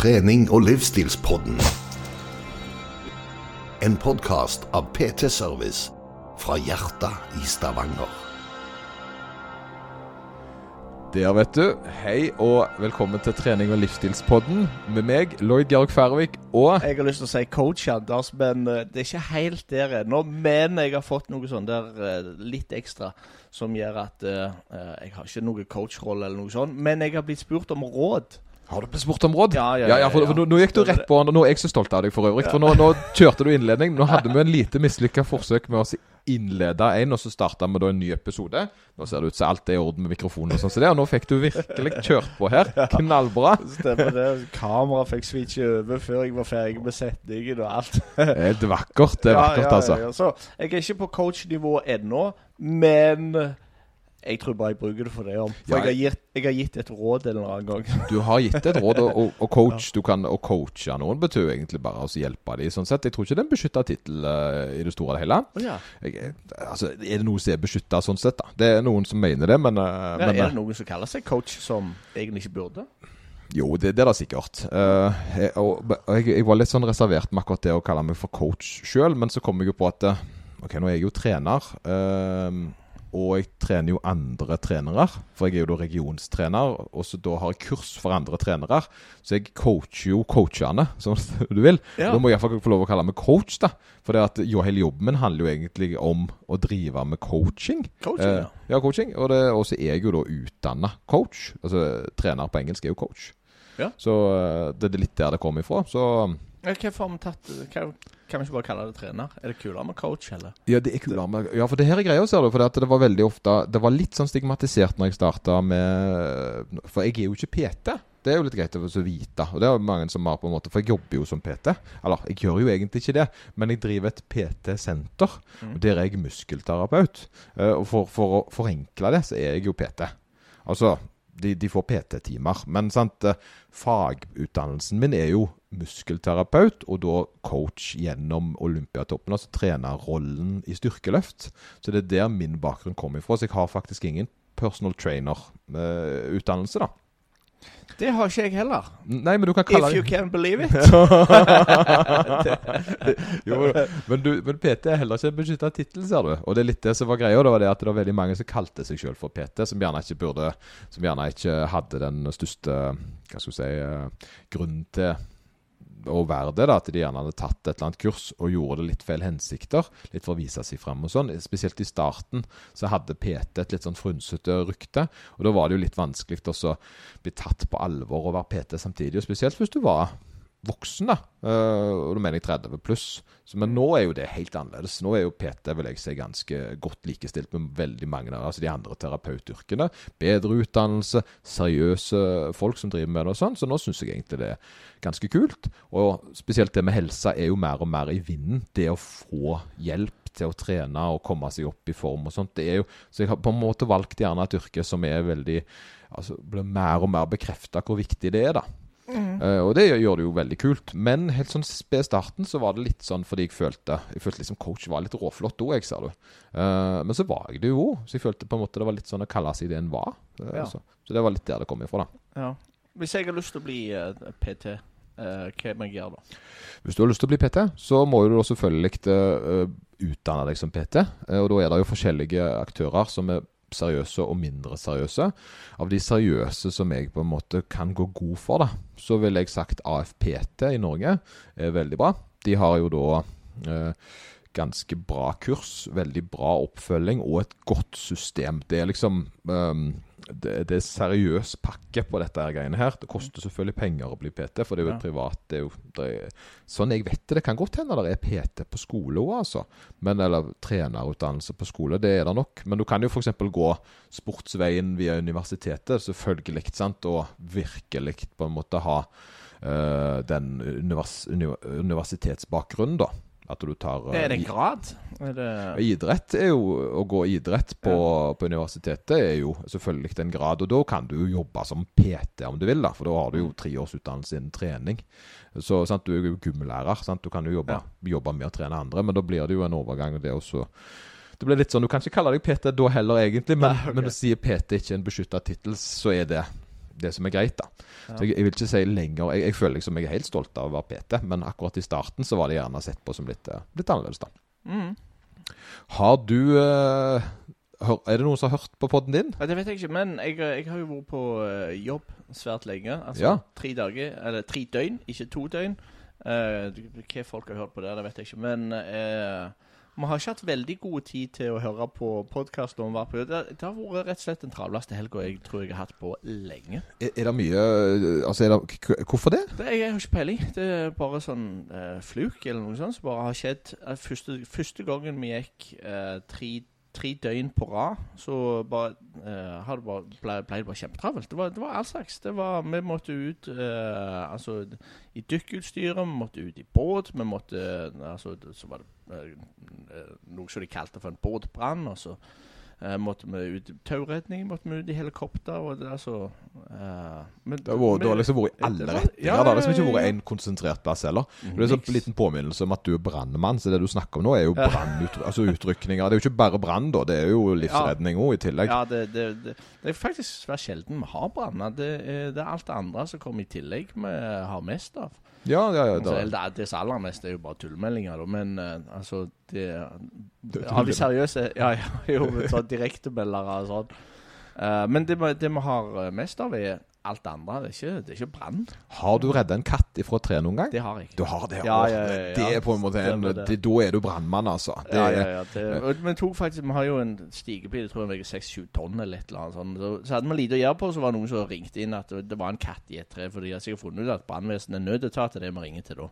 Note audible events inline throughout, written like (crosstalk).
trening- og livsstilspodden. En podkast av PT Service fra hjertet i Stavanger. Der, vet du. Hei og velkommen til trening- og livsstilspodden med meg, Lloyd Georg Færøvik, og Jeg har lyst til å si coach Anders, men eh, det er ikke helt der ennå. Men jeg har fått noe sånn der eh, litt ekstra som gjør at eh, jeg har ikke noe coachrolle eller noe sånt. Men jeg har blitt spurt om råd. Har du blitt spurt om råd? Ja, ja, ja, for, for nå, nå gikk du rett på han, og Nå er jeg så stolt av deg, for øvrig. For nå, nå kjørte du innledning. Nå hadde vi en lite mislykka forsøk med å innlede en, og så starta vi da en ny episode. Nå ser det ut som alt er i orden med mikrofonen og sånn som det, og nå fikk du virkelig kjørt på her. Knallbra. (laughs) Stemmer det. Kameraet fikk switche over før jeg var ferdig med setningen og alt. Helt vakkert. Det er vakkert, altså. Ja, ja. Så jeg er ikke på coachnivå ennå, men jeg tror bare jeg bruker det for det om. For Ja, jeg, har gitt, jeg har gitt et råd en eller annen gang. (laughs) Du har gitt et råd, og, og, coach du kan, å coache noen betyr jo egentlig bare å hjelpe dem. Sånn sett. Jeg tror ikke det er en beskytta tittel uh, i det store og det hele. Ja. Jeg, altså, er det noe som er beskytta sånn sett, da? Det er noen som mener det, men, uh, Ja, men er eh, det noen som kaller seg coach som egentlig ikke burde? Jo, det, det er det sikkert. Uh, jeg, og, jeg, jeg var litt sånn reservert med akkurat det å kalle meg for coach sjøl, men så kom jeg jo på at eh, Ok, nå er jeg jo trener. eh, og jeg trener jo andre trenere, for jeg er jo da regionstrener. Og så da har jeg kurs for andre trenere. Så jeg coacher jo coachene, (laughs) som du vil. Ja. Da må jeg iallfall få lov å kalle meg coach, da. For det at jo, hele jobben min handler jo egentlig om å drive med coaching. Coaching, ja. Eh, ja, coaching. Og det- og så er jeg jo da utdanna coach. Altså trener på engelsk er jo coach. Ja. Så eh, det er litt der det kommer ifra. Så Ja, Hvorfor har vi tatt Kan, kan vi ikke bare kalle det trener? Er det kulere med coach, eller? Ja, det er kulere med Ja, for det her er greia, ser du. For det, var veldig ofte Det var litt sånn stigmatisert når jeg starta med For jeg er jo ikke PT. Det er jo litt greit å så vite. Og det er jo mange som har på en måte For jeg jobber jo som PT. Eller, jeg gjør jo egentlig ikke det, men jeg driver et PT-senter. Og der er jeg muskelterapeut. Eh, Og for, for å forenkle det, så er jeg jo PT. Altså, de, de får PT-timer. Men sant, eh, fagutdannelsen min er jo muskelterapeut, og da coach gjennom Olympiatoppen. Altså trenerrollen i styrkeløft. Så det er der min bakgrunn kommer ifra. Så jeg har faktisk ingen personal trainer-utdannelse, da. Det har ikke jeg heller. Nei, men du kan kalle If you can believe it. (laughs) jo, men, du, men PT er heller ikke en beskytta tittel, ser du. Og det er litt det som var greia. Det var det at det var veldig mange som kalte seg sjøl for PT, som gjerne ikke burde Som gjerne ikke hadde den største Hva skal vi si eh, grunnen til å være det, da, at de gjerne hadde tatt et eller annet kurs og gjorde det litt feil hensikter. Litt for å vise seg frem og sånn. Spesielt i starten så hadde PT et litt sånn frynsete rykte. Og da var det jo litt vanskelig å bli tatt på alvor og være PT samtidig. Og spesielt hvis du var voksen, da. Eh, og da mener jeg 30 pluss. Men nå er jo det helt annerledes. Nå er jo PT vil jeg si, ganske godt likestilt med veldig mange av altså de andre terapeutyrkene. Bedre utdannelse, seriøse folk som driver med det og sånn. Så nå syns jeg egentlig det er ganske kult. Og spesielt det med helsa er jo mer og mer i vinden. Det å få hjelp til å trene og komme seg opp i form og sånt. Det er jo, så jeg har på en måte valgt gjerne et yrke som er veldig altså blir mer og mer bekrefta hvor viktig det er, da. Eh, og det gjør det jo veldig kult. Men helt sånn ved starten så var det litt sånn fordi jeg følte Jeg følte liksom coach var litt råflott òg, jeg, ser du. Uh, men så var jeg det jo òg. Så jeg følte på en måte det var litt sånn å kalle seg det en var. Uh, Ja. så, så det var litt der det kom ifra, da. Ja. Hvis jeg har lyst til å bli PT, hva må jeg gjøre da? Hvis du har lyst til å bli PT, så må du da selvfølgelig uh, utdanne deg som PT. og da er det jo forskjellige aktører som er seriøse og mindre seriøse. Av de seriøse som jeg på en måte kan gå god for, da, så ville jeg sagt AFPT i Norge er veldig bra. De har jo da eh, ganske bra kurs, veldig bra oppfølging og et godt system. Det er liksom ehm, det, det er seriøs pakke på dette her greiene her. Det koster selvfølgelig penger å bli PT, for det er jo Ja. privat det er jo, det er, Sånn jeg vet det. Det kan godt hende det er PT på skole òg, altså. Men, eller trenerutdannelse på skole, det er det nok. Men du kan jo f.eks. gå sportsveien via universitetet, selvfølgelig, sant, og virkelig på en måte ha eh, den univers, univers, universitetsbakgrunnen, da. At du tar eh, Er det en grad? Er det Idrett er jo Å gå idrett på, på universitetet er jo selvfølgelig en grad. Og da kan du jo jobbe som PT om du vil, da. For da har du jo tre års utdannelse innen trening. Så sant, du er jo gymlærer. Sant? Du kan jo jobbe, jobbe med å trene andre, men da blir det jo en overgang. og det også det blir litt sånn, Du kan ikke kalle deg PT da heller, egentlig, men, Nei, okay. men å si PT ikke en beskytta tittel, så er det det som er greit, da. Så jeg, jeg vil ikke si lenger jeg, jeg føler liksom jeg er helt stolt av å være PT, men akkurat i starten så var det gjerne sett på som litt, eh, litt annerledes, da. Mm. Har du uh, hør, Er det noen som har hørt på podden din? Ja, det vet jeg ikke, men jeg, jeg har jo vært på eh, jobb svært lenge. Altså Ja. tre dager, eller tre døgn, ikke to døgn. Uh, hva folk har hørt på der, det vet jeg ikke. Men eh, vi har ikke hatt veldig god tid til å høre på podkast. Det, det har vært rett og slett den travleste helga jeg tror jeg har hatt på lenge. Er, er det mye eh, Altså, er det, hvorfor det? Det, jeg har ikke peiling. Det er bare sånn eh, fluk eller noe sånt som bare har skjedd. Eh, Første, første gangen vi gikk eh, tre, tre døgn på rad, så bare, eh, har det bare, ble, ble det bare kjempetravelt. Det var, det var all slags. Var, vi måtte ut eh, altså, i dykkeutstyret, vi måtte ut i båt. Vi måtte altså, Så var det noe som de kalte for en båtbrann. Og så Uh, måtte vi ut i tauredning, måtte vi ut i helikopter. Og det, altså, uh, men- Det har, vært- det har liksom vært i alle var- retninger. ja, det har liksom ikke vært ja. én konsentrert plass heller. Det er en liten påminnelse om at du er brannmann, så det du snakker om nå, er jo brannutrykninger. altså utrykninger. Det er jo ikke bare brann, da. Det er jo livsredning òg, i tillegg. Ja, det, det, det, er faktisk svært sjelden vi har branner. Det, er- det er alt det andre som kommer i tillegg vi har mest av. Ja, ja, ja. Altså, da- eller det, det aller mest er jo bare tullmeldinger, da. Men uh, altså det, Av de seriøse Ja, ja, jo, sånn direktemeldere og sånn. Uh, men det, det vi har eh, mest av, er alt det andre. Det er ikke, det er ikke brann. Har du redda en katt ifra et tre noen gang? Det har jeg. Du har det? Ja, ja, ja, ja. Det er på en måte en, det. det, Da er du brannmann, altså. Det, Ja, ja, er- ja. Det, men tok faktisk, Vi har jo en stigebil, jeg tror jeg veier 6-7 tonn eller et eller annet sånt. Så, så hadde vi lite å gjøre på, så var det noen som ringte inn at det, det var en katt i et tre. For de har sikkert funnet ut at brannvesenet er nødt til å ta til det vi ringer til da.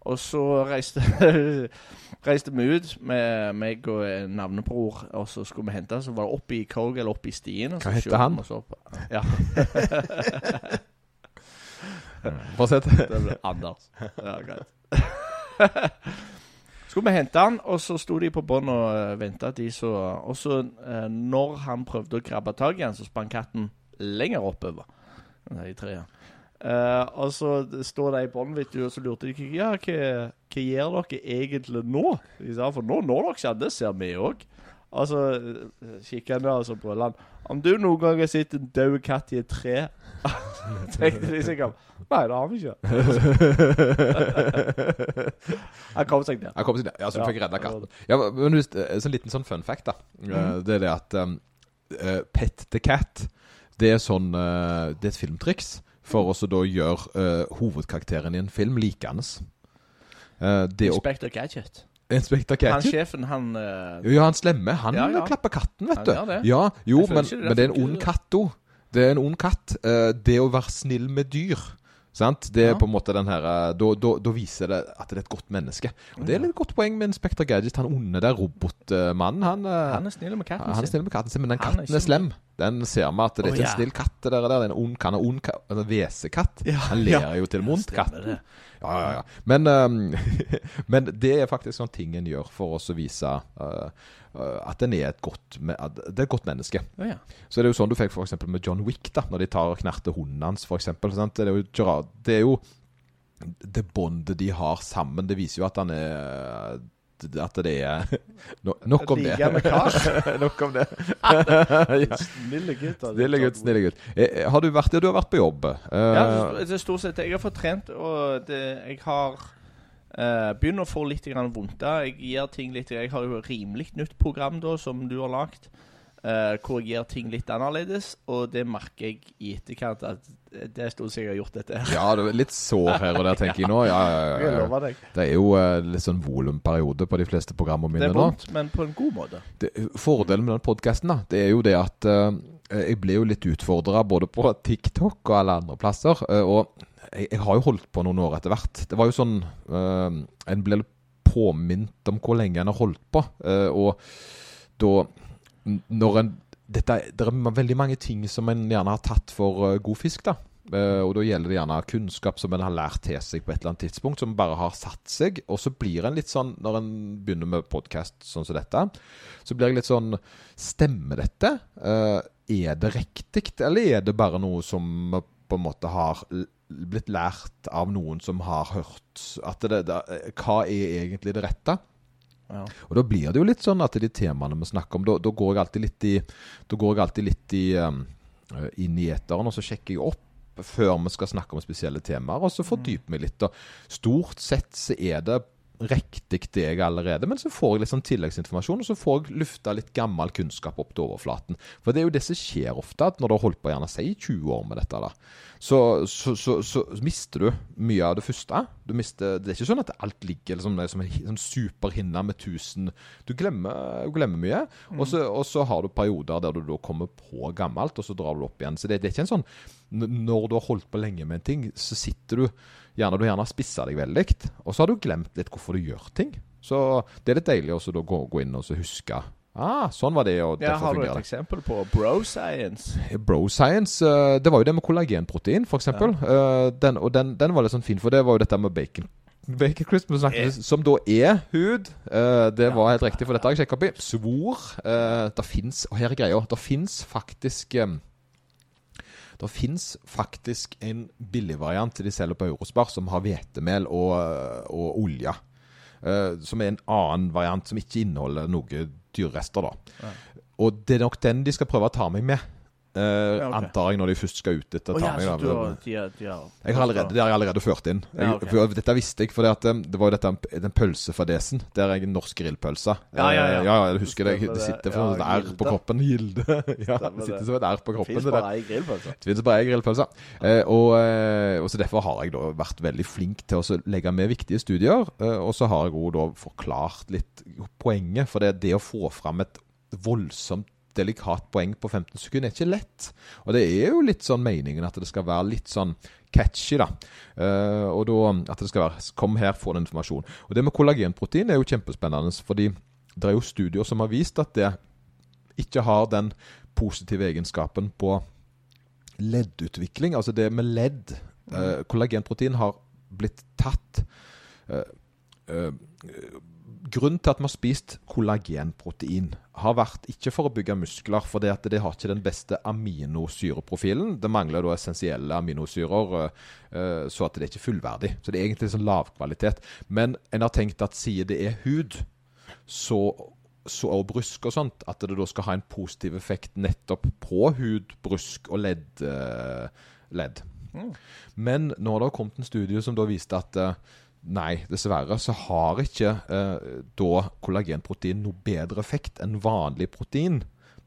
Og så reiste, (laughs) reiste vi ut med meg og navnebror, og så skulle vi hente. Så var det opp i Kogel, oppe opp i stien. Hva heter han? (laughs) Ja, se (laughs) det ble Anders. Ja, greit. Skulle vi hente han, og så sto de på bånn og venta, de så Og så, eh, når han prøvde å krabbe tak i han, så sprang katten lenger oppover i treet. Eh, og så står de i bånn, vet du, og så lurte de ja, hva, hva gjør dere egentlig nå? For nå når dere ikke han, det ser vi òg. Og så uh, kikker han der, og så brøler han. Om du noen gang har sett en død katt i et tre (laughs) Tenkte de sikkert Nei, det har vi ikke. (laughs) han kom seg ned. Jeg kom seg ned Ja, så du Ja, fikk redda katten. Ja, men hvis, eh, så En liten sånn fun fact, da. Eh, Det er det at um, eh, Pet the Cat, det er sånn eh, Det er et filmtriks for å da gjøre eh, hovedkarakteren i en film likende. Uh, det Gadget. Inspector Gadget. Han sjefen, han uh... Jo, ja, han slemme. Han Ja, ja. klapper katten, vet Han du. gjør det. Ja, jo, men, det men det er en ond katt òg. Det er en ond katt. Eh, det å være snill med dyr. Sant? Det er Ja. på en måte den her eh, Da, da, da viser det at det er et godt menneske. Og Det er et godt poeng med Inspektor Gadget. Han onde der robotmannen, han, eh, Han er snill med katten han er sin. snill med katten sin, men den katten er er slem. slem. Den ser vi at det er ikke oh, ja. en snill katt. Det der, det er en ond, han er ond katt, en hvesekatt. Ja, Han ler ja. jo til og med vondt, katten. Ja, ja, ja. Men, um, (laughs) men det er faktisk sånn ting en gjør for oss å vise eh, at en er et godt, det er et godt menneske. Ja, ja. Så det er jo sånn du fikk eksempel med John Wick, da når de tar og knerter hunden hans, eksempel. Det er jo, det er jo det båndet de har sammen. Det viser jo at han er At det er (laughs) no, Nok om det. (laughs) Nok om det. (laughs) ja. Snille gutt. altså. Snille gutt, snille gutt. Eh, Har du vært, ja, du har vært på jobb? Eh, Ja, det er stort sett Jeg har fått trent, og det, jeg har uh, begynner å få litt vondt. Jeg gir ting litt Jeg har jo rimelig nytt program da, som du har lagd, eh, hvor jeg gjør ting litt annerledes, og det merker jeg i etterkant at det er stort sett jeg har gjort dette. ja, det er litt sår her og der, (laughs) tenker jeg nå. Ja, ja, ja. Det er jo uh, litt sånn volumperiode på de fleste programmene Det er vondt, men på en god måte. det, Fordelen med den podkasten det er jo det at uh, jeg ble jo litt utfordra både på TikTok og alle andre plasser. og jeg, jeg har jo holdt på noen år etter hvert. Det var jo sånn En ble påminnet om hvor lenge en har holdt på. og da Når en dette, Det er veldig mange ting som en gjerne har tatt for uh, god fisk. da Uh, og da gjelder det gjerne kunnskap som en har lært til seg på et eller annet tidspunkt, som bare har satt seg. Og så blir en litt sånn, når en begynner med podkast sånn som dette, så blir jeg litt sånn Stemmer dette? Uh, er det riktig, eller er det bare noe som på en måte har blitt lært av noen som har hørt at det, det, Hva er egentlig det rette? Og da blir det jo litt sånn at de temaene vi snakker om, da, da går jeg alltid litt i alltid litt i um, eh, inn i eteren, og så sjekker jeg opp før vi skal snakke om spesielle temaer, og så fordyper meg litt. Og stort sett så er det riktig det jeg allerede, men så får jeg litt sånn tilleggsinformasjon, og så får jeg lufta litt gammel kunnskap opp til overflaten. For det er jo det som skjer ofte, at når du har holdt på gjerne si 20 år med dette, da, så, så, så, så mister du mye av det første. Mister, det er ikke sånn at alt ligger liksom, som en sånn superhinne med 1000 Du glemmer, glemmer mye. Mm. Og, så, har du perioder der du da kommer på gammelt, og så drar du opp igjen. Så det, det er ikke en sånn Når du har holdt på lenge med en ting, så sitter du Gjerne du gjerne har spissa deg veldig, og så har du glemt litt hvorfor du gjør ting. Så det er litt deilig også da gå, gå inn og så huske Ah, sånn var det, og Ja, har du et eksempel på bro science? Bro science, eh, det var jo det med kollagenprotein, for eksempel. Eh, den, og den, den var litt sånn fin, for det var jo dette med bacon. (laughs) Bacon crisp, som da er hud. Eh, det Ja. var helt riktig, for dette har jeg sjekka opp i. Svor. Det fins Og her er greia. Det fins faktisk det fins faktisk en billigvariant de selger på Eurospar, som har hvetemel og, og olje. Uh, som er en annen variant som ikke inneholder noe dyrerester. da. Ja. Og det er nok den de skal prøve å ta meg med, eh, okay. antar jeg, når de først skal ut etter oh, ja, så da. har, de, har- de har Jeg har allerede, det har jeg allerede ført inn. Jeg, Ja, ok. for Dette visste jeg, for det, at, um, det var jo dette den pølsefadesen. Det er en norsk grillpølse. Ja, ja, ja. Eh, ja, jeg husker det. Det sitter Ja, (laughs) som et R på kroppen. Gilde. ja, det sitter som et R på kroppen. Fins det bare ei grillpølse. Det finnes bare ei grillpølse. Eh, og, eh, og så Derfor har jeg da vært veldig flink til å legge med viktige studier. Eh, og så har jeg også da forklart litt poenget. For det, det å få fram et voldsomt delikat poeng på 15 sekunder er ikke lett. Og det er jo litt sånn meningen at det skal være litt sånn catchy, da. Uh, og da at det skal være Kom her, få den informasjonen. Og det med kollagenprotein er jo kjempespennende, fordi det er jo studier som har vist at det ikke har den positive egenskapen på leddutvikling. Altså det med ledd. Uh, kollagenprotein har blitt tatt uh, Grunnen til at vi har spist kollagenprotein, har vært ikke for å bygge muskler, for det, det har ikke den beste aminosyreprofilen. Det mangler da essensielle aminosyrer, eh, eh, så at det er ikke fullverdig. Så det er egentlig sånn lavkvalitet. Men en har tenkt at siden det er hud, så så, og brusk og sånt, at det da skal ha en positiv effekt nettopp på hud, brusk og ledd. eh, ledd. Mm. Men nå har det kommet en studie som da viste at nei, dessverre så har ikke eh, da kollagenprotein noe bedre effekt enn vanlig protein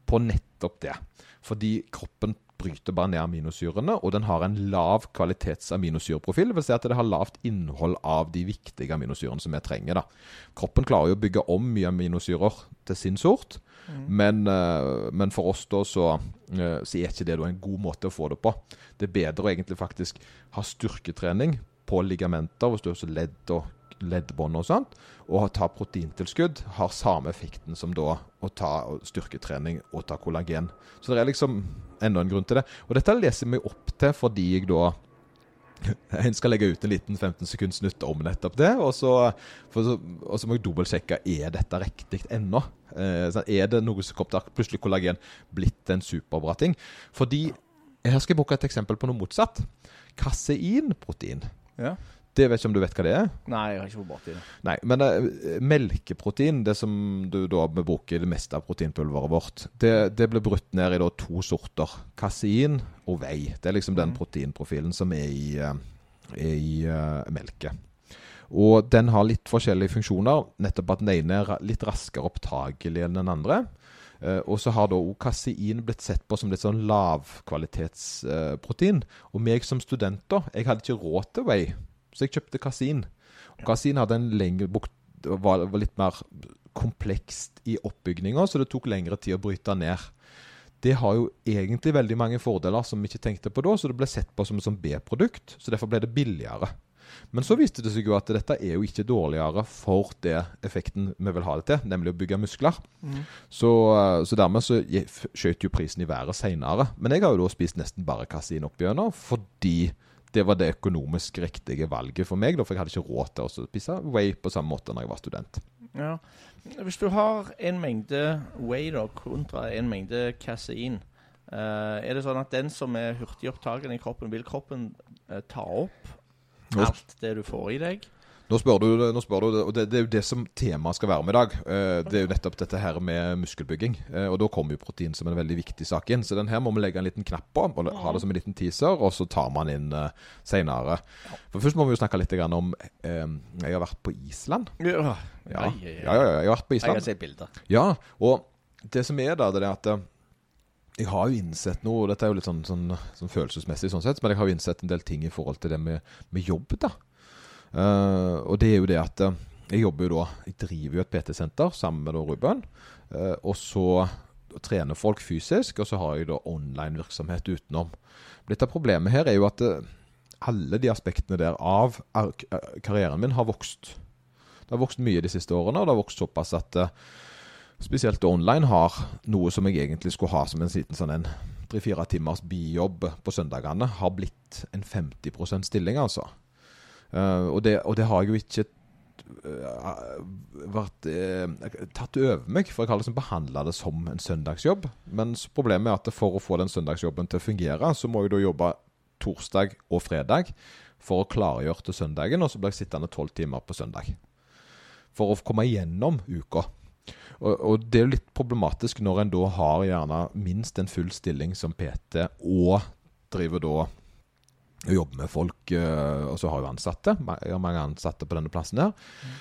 på nettopp det. Fordi kroppen bryter bare ned aminosyrene, og den har en lav kvalitets aminosyreprofil. Vil si at det har lavt innhold av de viktige aminosyrene som vi trenger. da. Kroppen klarer jo å bygge om mye aminosyrer til sin sort, men, eh, men for oss da så, eh, så er ikke det en god måte å få det på. Det er bedre å egentlig faktisk ha styrketrening på ligamenter, hvis du har ledd og leddbånd og sånt, og ta proteintilskudd har samme effekten som da å ta styrketrening og ta kollagen. Så det er liksom enda en grunn til det. Og dette leser vi opp til fordi jeg da (laughs) en skal legge ut en liten 15 sekunds snutt om nettopp det. Og så, så, og så må jeg dobbeltsjekke er dette riktig ennå. Eh, er det noe som kom til plutselig kollagen blitt en superbra ting? Fordi Her skal jeg bruke et eksempel på noe motsatt. Kaseinprotein. Ja. Det vet ikke om du vet hva det er? Nei, jeg har ikke vært borti det. Nei, men eh, melkeprotein, det som du da vi bruker det meste av proteinpulveret vårt, det, det blir brutt ned i da to sorter. Kasein og vei. Det er liksom den Mhm. proteinprofilen som er i, eh, er i uh, melke. Og den har litt forskjellige funksjoner. Nettopp at den ene er litt raskere opptagelig enn den andre. Eh, og så har da òg kasein blitt sett på som litt sånn lavkvalitetsprotein. og meg som student, da, jeg hadde ikke råd til whey, så jeg kjøpte kasein. Og kasein hadde en lengre var litt mer komplekst i oppbygninga, så det tok lengre tid å bryte ned. Det har jo egentlig veldig mange fordeler som vi ikke tenkte på da, så det ble sett på som et sånn B-produkt. Så derfor ble det billigere. Men så viste det seg jo at dette er jo ikke dårligere for det effekten vi vil ha det til, nemlig å bygge muskler. Så, eh, så dermed så skjøt jo prisen i været seinere. Men jeg har jo da spist nesten bare kasin opp fordi det var det økonomisk riktige valget for meg. Da, for jeg hadde ikke råd til å spise Way på samme måte når jeg var student. Ja. Hvis du har en mengde whey da, kontra en mengde kasein, Uh, er det sånn at den som er hurtigopptakende i kroppen, vil kroppen uh, ta opp alt det du får i deg? nå spør du, nå spør du og det, det, er jo det som temaet skal være med i dag. Eh, det er jo nettopp dette her med muskelbygging. Eh, og da kommer jo protein som en veldig viktig sak inn. Så den her må vi legge en liten knapp på, og ha det som en liten teaser, og så tar man inn uh, seinere. For først må vi jo snakke litt om eh, Jeg har vært på Island. Ja. Ja. ja, ja, jeg har vært på Island. Jeg har sett bilder. Ja, og det som er da, det er at eh, jeg har jo innsett noe, og dette er jo litt sånn, sånn, sånn følelsesmessig sånn sett, men jeg har jo innsett en del ting i forhold til det med, med jobb, da. Uh, og det er jo det at eh, jeg jobber jo da Jeg driver jo et PT-senter sammen med da Ruben. Uh, og så trener folk fysisk, og så har jeg da online-virksomhet utenom. Litt av problemet her er jo at alle de aspektene der av karrieren min har vokst. Det har vokst mye de siste årene, og det har vokst såpass at spesielt online har noe som jeg egentlig skulle ha som en liten sånn en tre-fire timers bijobb på søndagene, har blitt en 50% stilling, altså. Uh, og, det, og det har jeg jo ikke uh, vært uh, tatt over meg, for jeg har liksom behandla det som en søndagsjobb. Men problemet er at for å få den søndagsjobben til å fungere, så må jeg da jobbe torsdag og fredag for å klargjøre til søndagen, og så blir jeg sittende tolv timer på søndag. For å komme igjennom uka. Og, og det er jo litt problematisk når en da har gjerne minst en full stilling som PT, og driver da og jobber med folk, eh, og så har jo ansatte. Jeg har mange ansatte på denne plassen her.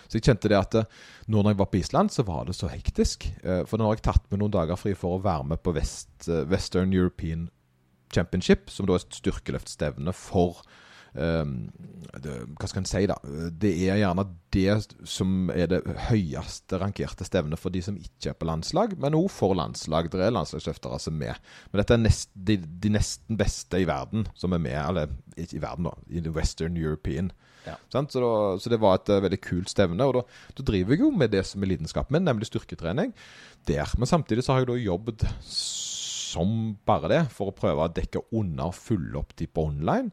Så jeg kjente det at eh, nå når jeg var på Island, så var det så hektisk. Eh, For nå har jeg tatt meg noen dager fri for å være med på West, Western European Championship, som da er et styrkeløftstevne for det, Hva skal en si, da? Det er gjerne det som er det høyeste rankerte stevnet for de som ikke er på landslag, men òg for landslag. Det er landslagsløftere som er med. Men dette er nest, de, de nesten beste i verden som er med, eller ikke i verden, da, i Western European. Ja. Sant? Så, da, så det var et eh, veldig kult stevne. Og da, da driver jeg jo med det som er lidenskapen min, nemlig styrketrening der. Men samtidig så har jeg da jobbet som bare det, for å prøve å dekke unna og fylle opp de på online.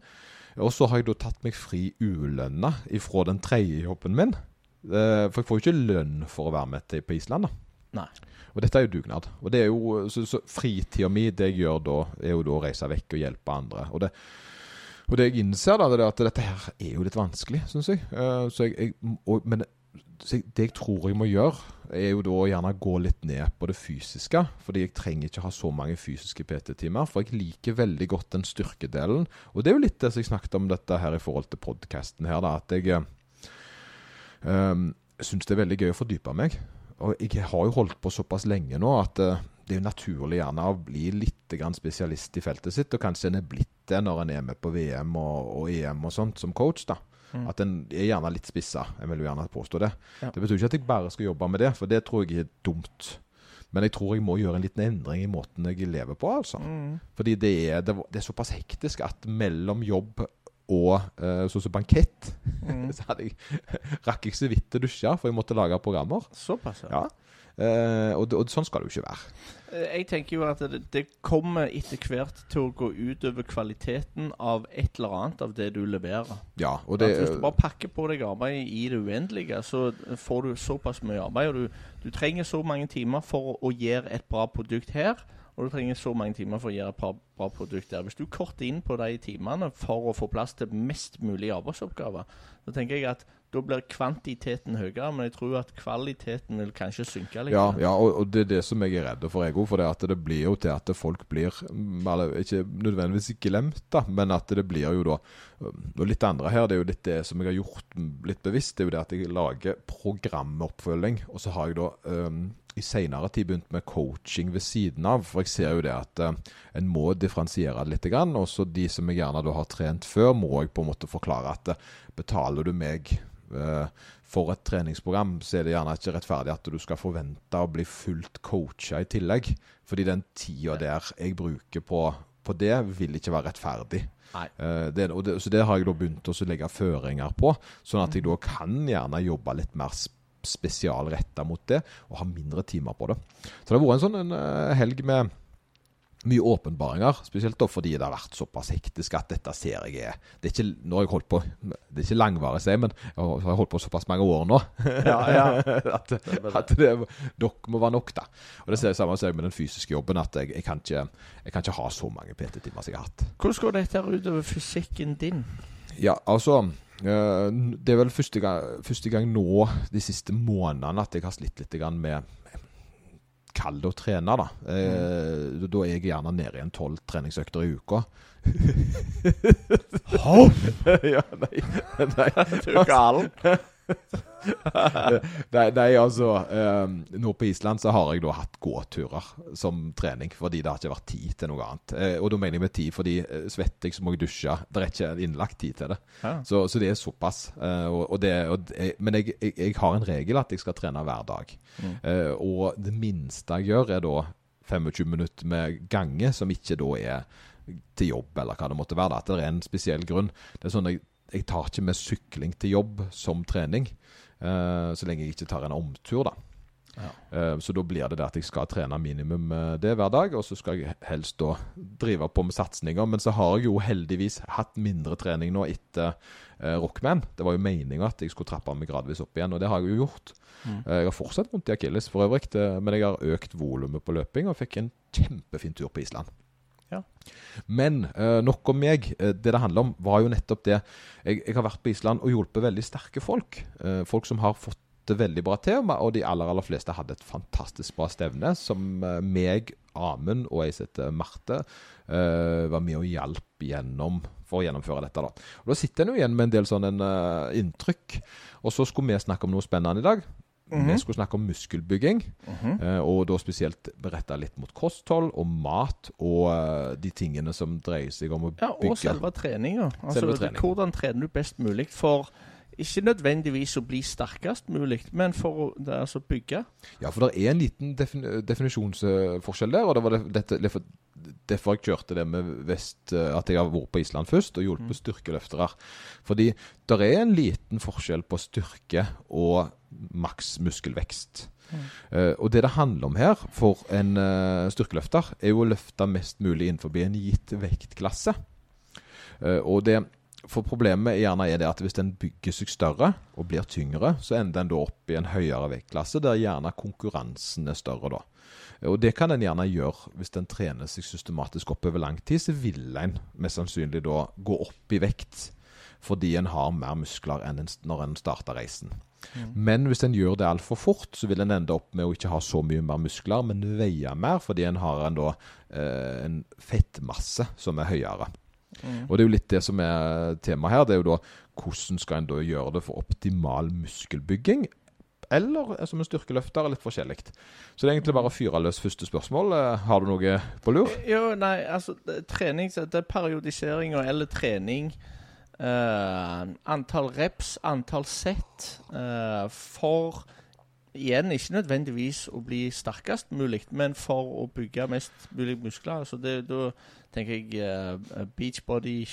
Og så har jeg da tatt meg fri ulønna ifra den tredje jobben min. Eh, For jeg får jo ikke lønn for å være med til på Island, da. Nei. Og dette er jo dugnad. Og det er jo, så, så fritida mi, det jeg gjør da, er jo da å reise vekk og hjelpe andre. Og det, og det jeg innser, da, det er at dette her er jo litt vanskelig, syns jeg. Eh, så jeg, jeg og, men det jeg tror jeg må gjøre, er jo da å gjerne gå litt ned på det fysiske. Fordi jeg trenger ikke ha så mange fysiske PT-timer. For jeg liker veldig godt den styrkedelen. Og det er jo litt det som jeg snakket om dette her i forhold til podkasten her, da. At jeg um, syns det er veldig gøy å fordype meg. Og jeg har jo holdt på såpass lenge nå at uh, det er jo naturlig gjerne å bli litt spesialist i feltet sitt. Og kanskje en er blitt det når en er med på VM og, og EM og sånt som coach. da. At en er gjerne litt spissa. Jeg vil jo gjerne påstå det. Ja. Det betyr ikke at jeg bare skal jobbe med det, for det tror jeg er dumt. Men jeg tror jeg må gjøre en liten endring i måten jeg lever på, altså. Mm. Fordi det er, det, det er såpass hektisk at mellom jobb og uh, sånn som bankett, Mm. (laughs) så hadde jeg, (laughs) rakk jeg så vidt å dusje, for jeg måtte lage programmer. Såpass, Ja. Uh, og, og sånn skal det jo ikke være. Jeg tenker jo at det, det kommer etter hvert til å gå utover kvaliteten av et eller annet av det du leverer. Ja, og Det, Hvis du bare pakker på deg arbeid i det uendelige, så får du såpass mye arbeid. Og du, du trenger så mange timer for å gjøre et bra produkt her, og du trenger så mange timer for å gjøre et bra, bra produkt der. Hvis du korter inn på de timene for å få plass til mest mulig arbeidsoppgaver, så tenker jeg at da blir kvantiteten høyere, men jeg tror at kvaliteten vil kanskje synke litt. Ja, ja og, og det er det som jeg er redd for, jeg òg. For det, at det blir jo til at folk blir Ikke nødvendigvis glemt, da, men at det blir jo da Og litt andre her, det er jo litt det som jeg har gjort litt bevisst, det er jo det at jeg lager programoppfølging. Og så har jeg da um, i seinere tid begynt med coaching ved siden av. For jeg ser jo det at uh, en må differensiere det litt. Og så de som jeg gjerne har trent før, må jeg på en måte forklare at uh, betaler du meg eh, for et treningsprogram, så er det gjerne ikke rettferdig at du skal forvente å bli fullt coacha i tillegg. Fordi den tida der jeg bruker på, på det, vil ikke være rettferdig. Eh, det, og det, så det har jeg da begynt å legge føringer på, sånn at jeg da kan gjerne jobbe litt mer sp- spesialretta mot det, og ha mindre timer på det. Så det har vært en sånn en, eh, helg med mye åpenbaringer, spesielt da fordi det har vært såpass hektisk at dette ser jeg er Det er ikke, nå har jeg holdt på Det er ikke langvarig, sier men jeg har holdt på såpass mange år nå Ja, ja. (laughs) at, at det nok må være nok, da. Og det ser jeg samme ser med den fysiske jobben, at jeg, jeg, kan, ikke, jeg kan ikke ha så mange PT-timer som jeg har hatt. Hvordan går dette utover fysikken din? Ja, altså Eh, det er vel første gang, første gang nå de siste månedene at jeg har slitt litt med Kall det å trene, da. Eh, Da er jeg gjerne nede i en tolv treningsøkter i uka. (laughs) ja, nei, nei. (laughs) Du er gal. (laughs) (laughs) nei, nei, altså um, Nå på Island så har jeg da hatt gåturer som trening, fordi det har ikke vært tid til noe annet. Uh, og da mener jeg med tid fordi uh, svetter jeg, så må jeg dusje. Det er ikke innlagt tid til det. Ja. Så, så det er såpass. Uh, og, og det, og men jeg, jeg, jeg har en regel at jeg skal trene hver dag. Mm. Eh, og det minste jeg gjør, er da 25 minutter med gange, som ikke da er til jobb, eller hva det måtte være. At det er en spesiell grunn. Det er sånn jeg, jeg tar ikke med sykling til jobb som trening, Uh, så lenge jeg ikke tar en omtur, da. Ja. Uh, så da blir det det at jeg skal trene minimum eh, det hver dag, og så skal jeg helst da drive på med satsinger. Men så har jeg jo heldigvis hatt mindre trening nå etter uh, Rockman. Det var jo meninga at jeg skulle trappe meg gradvis opp igjen, og det har jeg jo gjort. Mm. Uh, Jeg har fortsatt vondt i akilles for øvrig, men jeg har økt volumet på løping og fikk en kjempefin tur på Island. Ja. Men uh, nok om meg. Eh, det det handler om, var jo nettopp det. Jeg, jeg har vært på Island og hjulpet veldig sterke folk. Uh, folk som har fått det veldig bra til, og de aller aller fleste hadde et fantastisk bra stevne. Som uh, meg, Amund og som heter Marte, var med og hjalp gjennom for å gjennomføre dette. Da Og da sitter en jo igjen med en del sånn inntrykk. Og så skulle vi snakke om noe spennende i dag. Mhm. Vi skulle snakke om muskelbygging. Mhm. Eh, og da spesielt beretta litt mot kosthold og mat og eh, de tingene som dreier seg om å Ja, og selve treninga. Altså. Hvordan trener du best mulig for ikke nødvendigvis å bli sterkest mulig, men for å det altså bygge. Ja, for det er en liten defin definisjonsforskjell der. Og det var det, dette, derfor, jeg kjørte det med vest, eh, at jeg har vært på Island først og hjulpet Mm. styrkeløftere. Fordi det er en liten forskjell på styrke og maks muskelvekst. Eh, og det det handler om her for en uh, styrkeløfter, er jo å løfte mest mulig innenfor en gitt vektklasse. Uh, og det for problemet er gjerne er det at hvis en bygger seg større og blir tyngre, så ender en da opp i en høyere vektklasse, der gjerne konkurransen er større da. Og det kan en gjerne gjøre hvis en trener seg systematisk opp over lang tid, så vil en mest sannsynlig da gå opp i vekt fordi en har mer muskler enn en, når en starter reisen. Men hvis en gjør det altfor fort, så vil en ende opp med å ikke ha så mye mer muskler, men veie mer, fordi en har en, da, eh, en fettmasse som er høyere. Og det er jo litt det som er temaet her. Det er jo da hvordan skal en da gjøre det for optimal muskelbygging? Eller eh, som en styrkeløfter, er litt forskjellig. Så det er egentlig bare å fyre løs første spørsmål. Eh, Har du noe på lur? Jo, nei, altså trening, det er periodisering eller trening. Uh, antall reps, antall sett. uh, for igjen ikke nødvendigvis å bli sterkest mulig, men for å bygge mest mulig muskler. Så det, da tenker jeg uh, Beachbody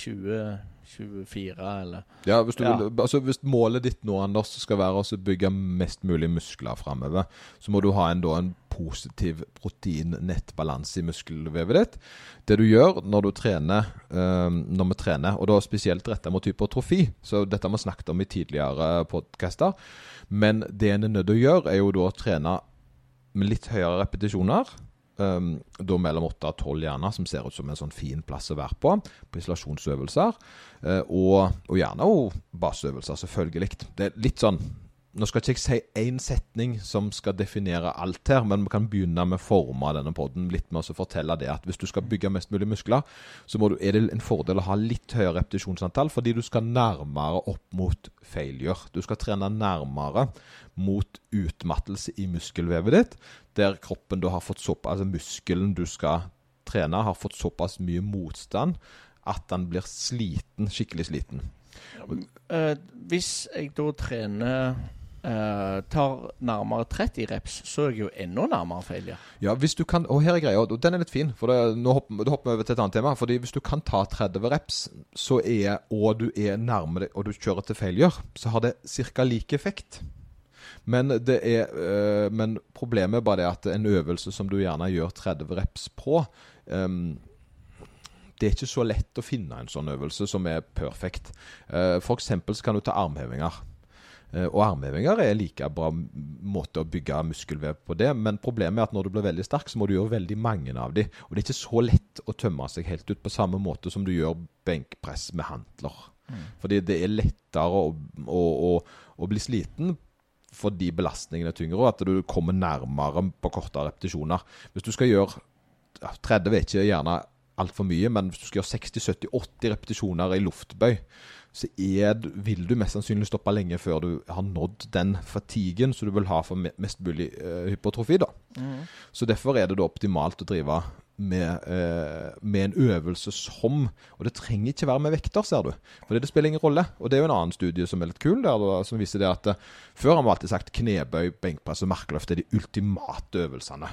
2024 eller Ja, hvis, Ja. Vil, altså hvis målet ditt nå, Anders, skal være å bygge mest mulig muskler framover, så må du ha en, da, en positiv protein-nettbalanse i muskelvevet ditt. Det du gjør når du trener, eh, når vi trener, og da spesielt retta mot hypertrofi, så dette har vi snakket om i tidligere podcaster, men det en er nødt til å gjøre, er jo da å trene med litt høyere repetisjoner. Um, da mellom 8 og 12 gjerne, som ser ut som en sånn fin plass å være på. På isolasjonsøvelser. Uh, og, og gjerne og baseøvelser, selvfølgelig. Det er litt sånn Nå skal ikke jeg si én setning som skal definere alt her, men vi kan begynne med å forme denne podden litt med å fortelle det at hvis du skal bygge mest mulig muskler, så du, er det en fordel å ha litt høyere repetisjonsantall, fordi du skal nærmere opp mot failure. Du skal trene nærmere mot utmattelse i muskelvevet ditt, der kroppen da har fått såpass, altså muskelen du skal trene, har fått såpass mye motstand at den blir sliten, skikkelig sliten. Eh, Hvis jeg da trener eh, tar nærmere 30 reps, så er jeg jo enda nærmere failure. Ja, hvis du kan, og her er greia, og den er litt fin, for det, nå hopper, da hopper over til et annet tema. fordi hvis du kan ta 30 reps, så er, og du er nærme deg, og du kjører til failure, så har det ca. lik effekt. Men, det er, øh, men problemet er bare det at en øvelse som du gjerne gjør 30 reps på øhm, det er ikke så lett å finne en sånn øvelse som er perfekt. Uh, for eksempel så kan du ta armhevinger. Eh, og armhevinger er like bra måte å bygge muskelvev på det, men problemet er at når du blir veldig sterk, så må du gjøre veldig mange av de. Og det er ikke så lett å tømme seg helt ut på samme måte som du gjør benkpress med hantler. Fordi det er lettere å, å, å, å bli sliten fordi belastningen er tyngre, og at du kommer nærmere på kortere repetisjoner. Hvis du skal gjøre ja, 30 er ikke gjerne altfor mye, men hvis du skal gjøre 60-70-80 repetisjoner i luftbøy, så er, vil du mest sannsynlig stoppe lenge før du har nådd den fatiguen som du vil ha for mest mulig uh, hypertrofi. da. Mm. Så Derfor er det da optimalt å drive med, uh, med, en øvelse som Og det trenger ikke være med vekter, ser du. For det spiller ingen rolle. Og det er jo en annen studie som er litt kul, der, som viser det at uh, før har vi alltid sagt knebøy, benkpress og markløft er de ultimate øvelsene.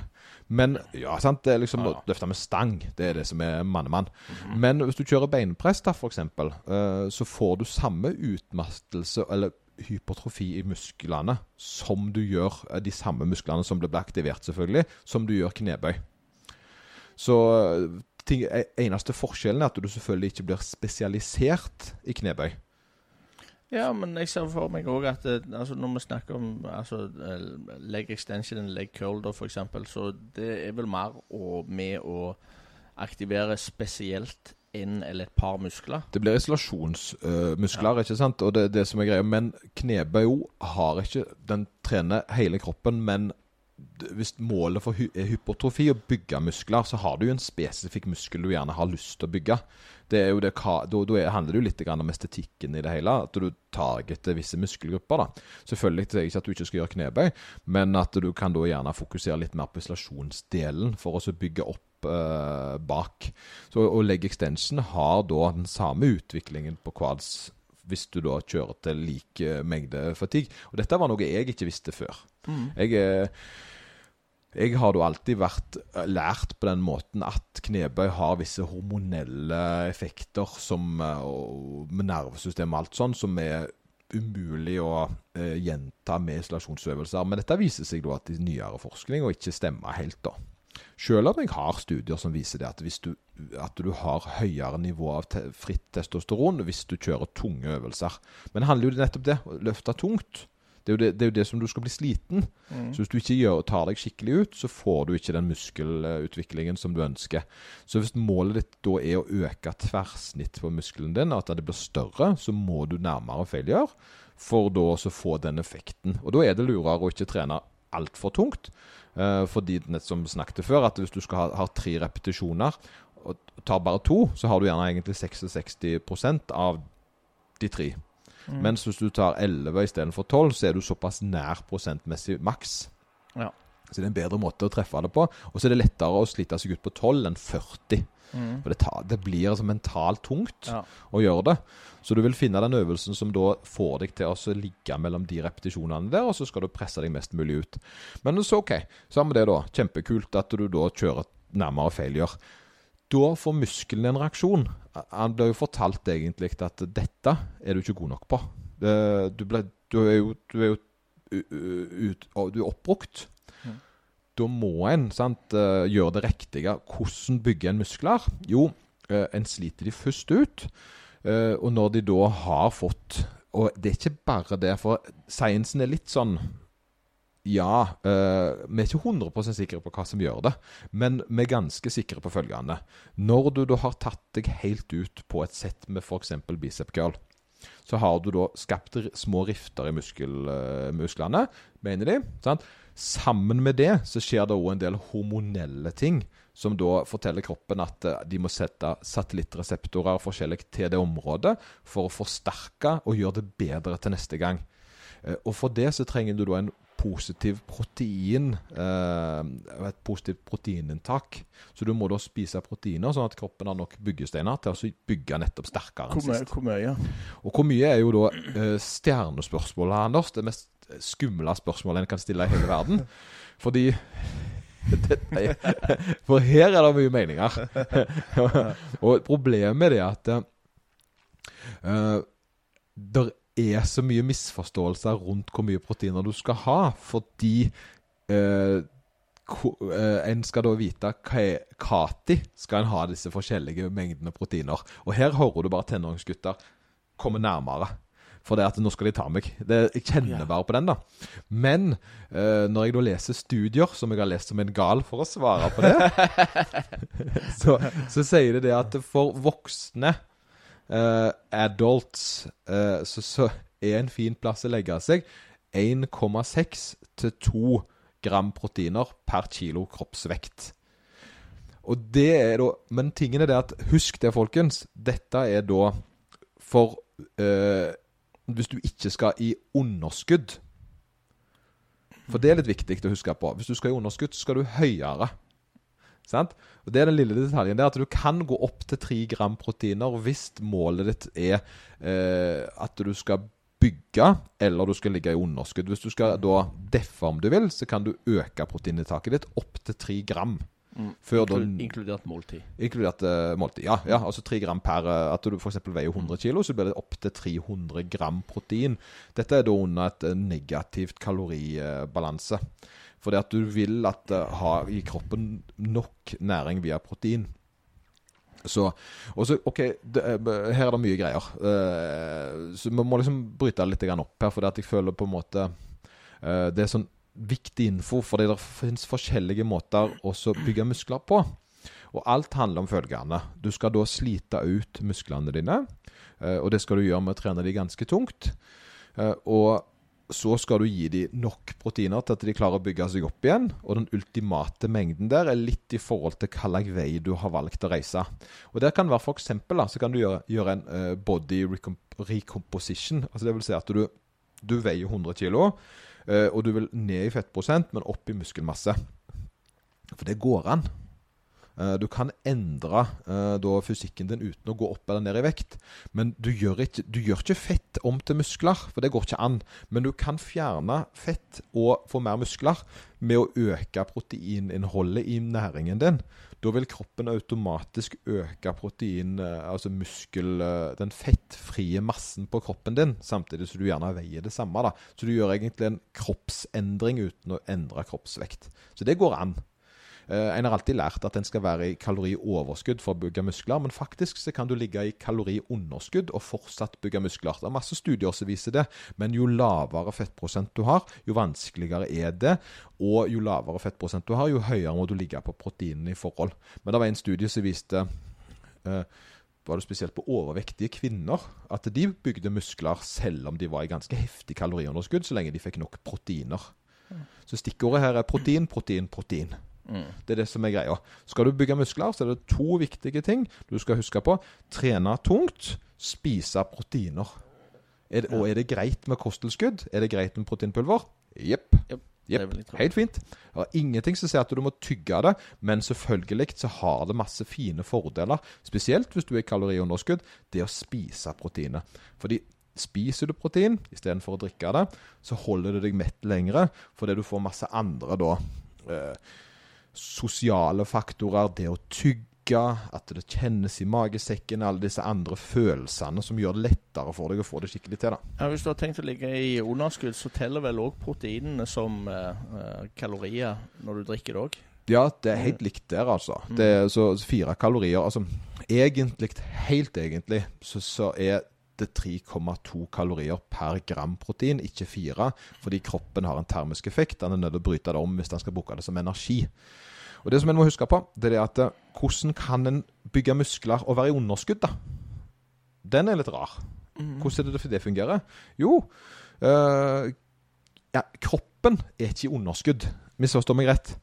Men ja, sant, det er liksom ja. løfte med stang. Det er det som er mannemann. Mm -hmm. Men hvis du kjører beinpress, da, f.eks., uh, så får du samme utmattelse eller hypertrofi i musklene som du gjør eh, de samme musklene som blir aktivert, selvfølgelig, som du gjør knebøy. Så ting, e, eneste forskjellen er at du selvfølgelig ikke blir spesialisert i knebøy. Ja, men jeg ser for meg òg at eh, altså, når vi snakker om altså, eh, leg extension og leg curl, da, eksempel, så det er vel mer å, med å aktivere spesielt en eller et par muskler. Det blir isolasjonsmuskler, ja. ikke sant? Og det, er det som er greia. Men knebøy har ikke Den trener hele kroppen, men hvis målet for hy er hypotrofi, å bygge muskler, så har du jo en spesifikk muskel du gjerne har lyst til å bygge. Det er jo det, da, da handler det jo litt om estetikken i det hele. At du targeter visse muskelgrupper. da. Selvfølgelig sier jeg ikke at du ikke skal gjøre knebøy, men at du kan da gjerne fokusere litt mer på isolasjonsdelen for å bygge opp eh, bak. Så, og leg extension har da den samme utviklingen på quads hvis du da kjører til lik mengde fatigue. Og dette var noe jeg ikke visste før. Mm. Jeg er jeg har da alltid vært eh, lært på den måten at knebøy har visse hormonelle effekter som, eh, med nervesystemet og alt sånn, som er umulig å eh, gjenta med isolasjonsøvelser. Men dette viser seg da at i nyere forskning og ikke stemmer helt, da. Selv om jeg har studier som viser det at hvis du, at du har høyere nivå av te fritt testosteron hvis du kjører tunge øvelser. Men det handler jo nettopp det, å løfte tungt. Det er, det, det er, jo det, som du skal bli sliten. Mm. Så hvis du ikke gjør, tar deg skikkelig ut, så får du ikke den muskelutviklingen som du ønsker. Så hvis målet ditt da er å øke tverrsnitt på muskelen din, at det blir større, så må du nærmere failure for da å få den effekten. Og da er det lurere å ikke trene altfor tungt. Uh, fordi, som snakket før, at hvis du skal ha, ha tre repetisjoner og tar bare to, så har du gjerne egentlig 66% av de tre. Mm. Mens hvis du tar 11 istedenfor 12, så er du såpass nær prosentmessig maks. Ja. Så det er en bedre måte å treffe det på. Og så er det lettere å slite seg ut på 12 enn 40. Mm. For det, tar, det, blir altså mentalt tungt ja. å gjøre det. Så du vil finne den øvelsen som da får deg til å ligge mellom de repetisjonene der, og så skal du presse deg mest mulig ut. Men så OK, vi det, da. Kjempekult at du da kjører nærmere failure da får muskelen en reaksjon. Han blir jo fortalt egentlig at dette er du ikke god nok på. Du, ble, du er jo, du er jo ut, du er oppbrukt. Mm. Da må en sant, eh, gjøre det riktige. Hvordan bygger en muskler? Jo, eh, en sliter de først ut. Eh, og når de da har fått Og det er ikke bare det, for sciencen er litt sånn ja, uh, vi er ikke 100% sikre på hva som gjør det, men vi er ganske sikre på følgende. Når du da har tatt deg helt ut på et sett med f.eks. bicep curl, så har du da skapt små rifter i muskel, uh, musklene, mener de. Sant? Sammen med det så skjer det òg en del hormonelle ting, som da forteller kroppen at uh, de må sette satellittreseptorer forskjellig til det området for å forsterke og gjøre det bedre til neste gang. Og For det så trenger du da en positiv protein eh, et positivt proteininntak. Så du må da spise proteiner, sånn at kroppen har nok byggesteiner til å bygge nettopp sterkere enn sist. Hvor mye? Og hvor mye er jo da eh, stjernespørsmålet, Anders. Det mest skumle spørsmålet en kan stille i hele verden. Fordi (laughs) det, For her er det mye meninger. (laughs) og problemet er det at uh, der er så mye misforståelser rundt hvor mye proteiner du skal ha, fordi eh, eh en skal da vite hva når skal en ha disse forskjellige mengdene proteiner. Og her hører du bare tenåringsgutter komme nærmere. For det at nå skal de ta meg. Det, jeg kjenner ja. bare på den, da. Men uh, når jeg da leser studier, som jeg har lest som en gal for å svare på det, (laughs) så, så sier det det at for voksne eh, adults, uh, så, så er en fin plass å legge seg 1,6 til 2 gram proteiner per kilo kroppsvekt. Og det er da Men tingen er det at Husk det, folkens. Dette er da for uh, Hvis du ikke skal i underskudd. For det er litt viktig å huske på. Hvis du skal i underskudd, så skal du høyere. Sant? Og Det er den lille detaljen. Det er at Du kan gå opp til 3 gram proteiner hvis målet ditt er eh, at du skal bygge, eller du skal ligge i underskudd. Hvis du skal da deffe, om du vil, så kan du øke proteininntaket ditt opp til 3 gram. Mm. Før da- Inkludert måltid. Inkludert uh, måltid. Ja, ja, altså 3 gram per eh, At du f.eks. veier 100 kilo, så blir det opp til 300 gram protein. Dette er da under et eh, negativt kaloribalanse. For det at du vil at eh, har i kroppen nok næring via protein. Så, og så, ok, det, er- Her er det mye greier. Uh, så vi må liksom bryte det litt opp her, for det jeg føler på en måte uh, Det er sånn viktig info, fordi det finnes forskjellige måter å bygge muskler på. Og alt handler om følgende. Du skal da slite ut musklene dine, Uh, og det skal du gjøre med å trene de ganske tungt. Eh, Og så skal du gi dem nok proteiner til at de klarer å bygge seg opp igjen. Og den ultimate mengden der er litt i forhold til hva vei du har valgt å reise. Og der kan være for eksempel, da, så kan du gjøre, gjøre en uh, body recomp recomposition. Altså det vil si at du, du veier 100 kilo, uh, og du vil ned i fettprosent, men opp i muskelmasse. For det går an. Eh, Du kan endre eh, da fysikken din uten å gå opp eller ned i vekt. Men du gjør, ikke, du gjør ikke fett om til muskler, for det går ikke an. Men du kan fjerne fett og få mer muskler med å øke proteininnholdet i næringen din. Da vil kroppen automatisk øke protein, eh, altså muskel, den fettfrie massen på kroppen din, samtidig som du gjerne veier det samme. da. Så du gjør egentlig en kroppsendring uten å endre kroppsvekt. Så det går an. Eh, en har alltid lært at en skal være i kalorioverskudd for å bygge muskler, men faktisk så kan du ligge i kaloriunderskudd og fortsatt bygge muskler. Det er masse studier som viser det, men jo lavere fettprosent du har, jo vanskeligere er det. Og jo lavere fettprosent du har, jo høyere må du ligge på proteinene i forhold. Men det var en studie som viste uh, var det spesielt på overvektige kvinner at de bygde muskler selv om de var i ganske heftig kaloriunderskudd, så lenge de fikk nok proteiner. Så stikkordet her er protein, protein, protein. Mm. Det er det som er greia. Skal du bygge muskler, så er det to viktige ting du skal huske på. Trene tungt, spise proteiner. Er det, og er det greit med kosttilskudd? Er det greit med proteinpulver? Jepp. Jeg tro. Helt fint. Det er ingenting som sier at du må tygge det, men selvfølgelig så har det masse fine fordeler. Spesielt hvis du er i kaloriunderskudd, det å spise proteiner. Fordi spiser du protein istedenfor å drikke det, så holder det deg mett lengre, fordi du får masse andre da eh, sosiale faktorer, det å tygge, at det kjennes i magesekken, alle disse andre følelsene som gjør det lettere for deg å få det skikkelig til. da. Ja, Hvis du har tenkt å ligge i underskudd, så teller vel òg proteinene som eh, eh, kalorier når du drikker det òg? Ja, det er helt likt der, altså. Det er så så fire kalorier. Altså, egentlig, helt egentlig, så, så er det 3,2 kalorier per gram protein, ikke 4, fordi kroppen har en termisk effekt. Den er nødt til å bryte det om hvis den skal bruke det som energi. Og Det som en må huske på, det er at eh, hvordan kan en bygge muskler og være i underskudd, da? Den er litt rar. Hvordan er det det fungerer? Jo, øh, ja, kroppen er ikke i underskudd. Misforstå meg rett.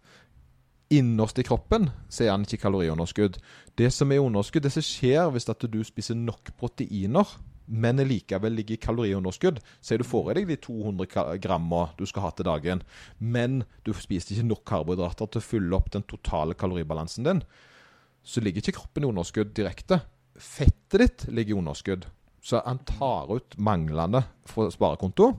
Innerst i kroppen så er han ikke kaloriunderskudd. Det som er underskudd, det som skjer hvis at du spiser nok proteiner, men likevel ligger i kaloriunderskudd, så er du får i deg de 200 ka- gramma du skal ha til dagen, men du spiser ikke nok karbohydrater til å fylle opp den totale kaloribalansen din, så ligger ikke kroppen i underskudd direkte. Fettet ditt ligger i underskudd. Så han tar ut manglende fra sparekonto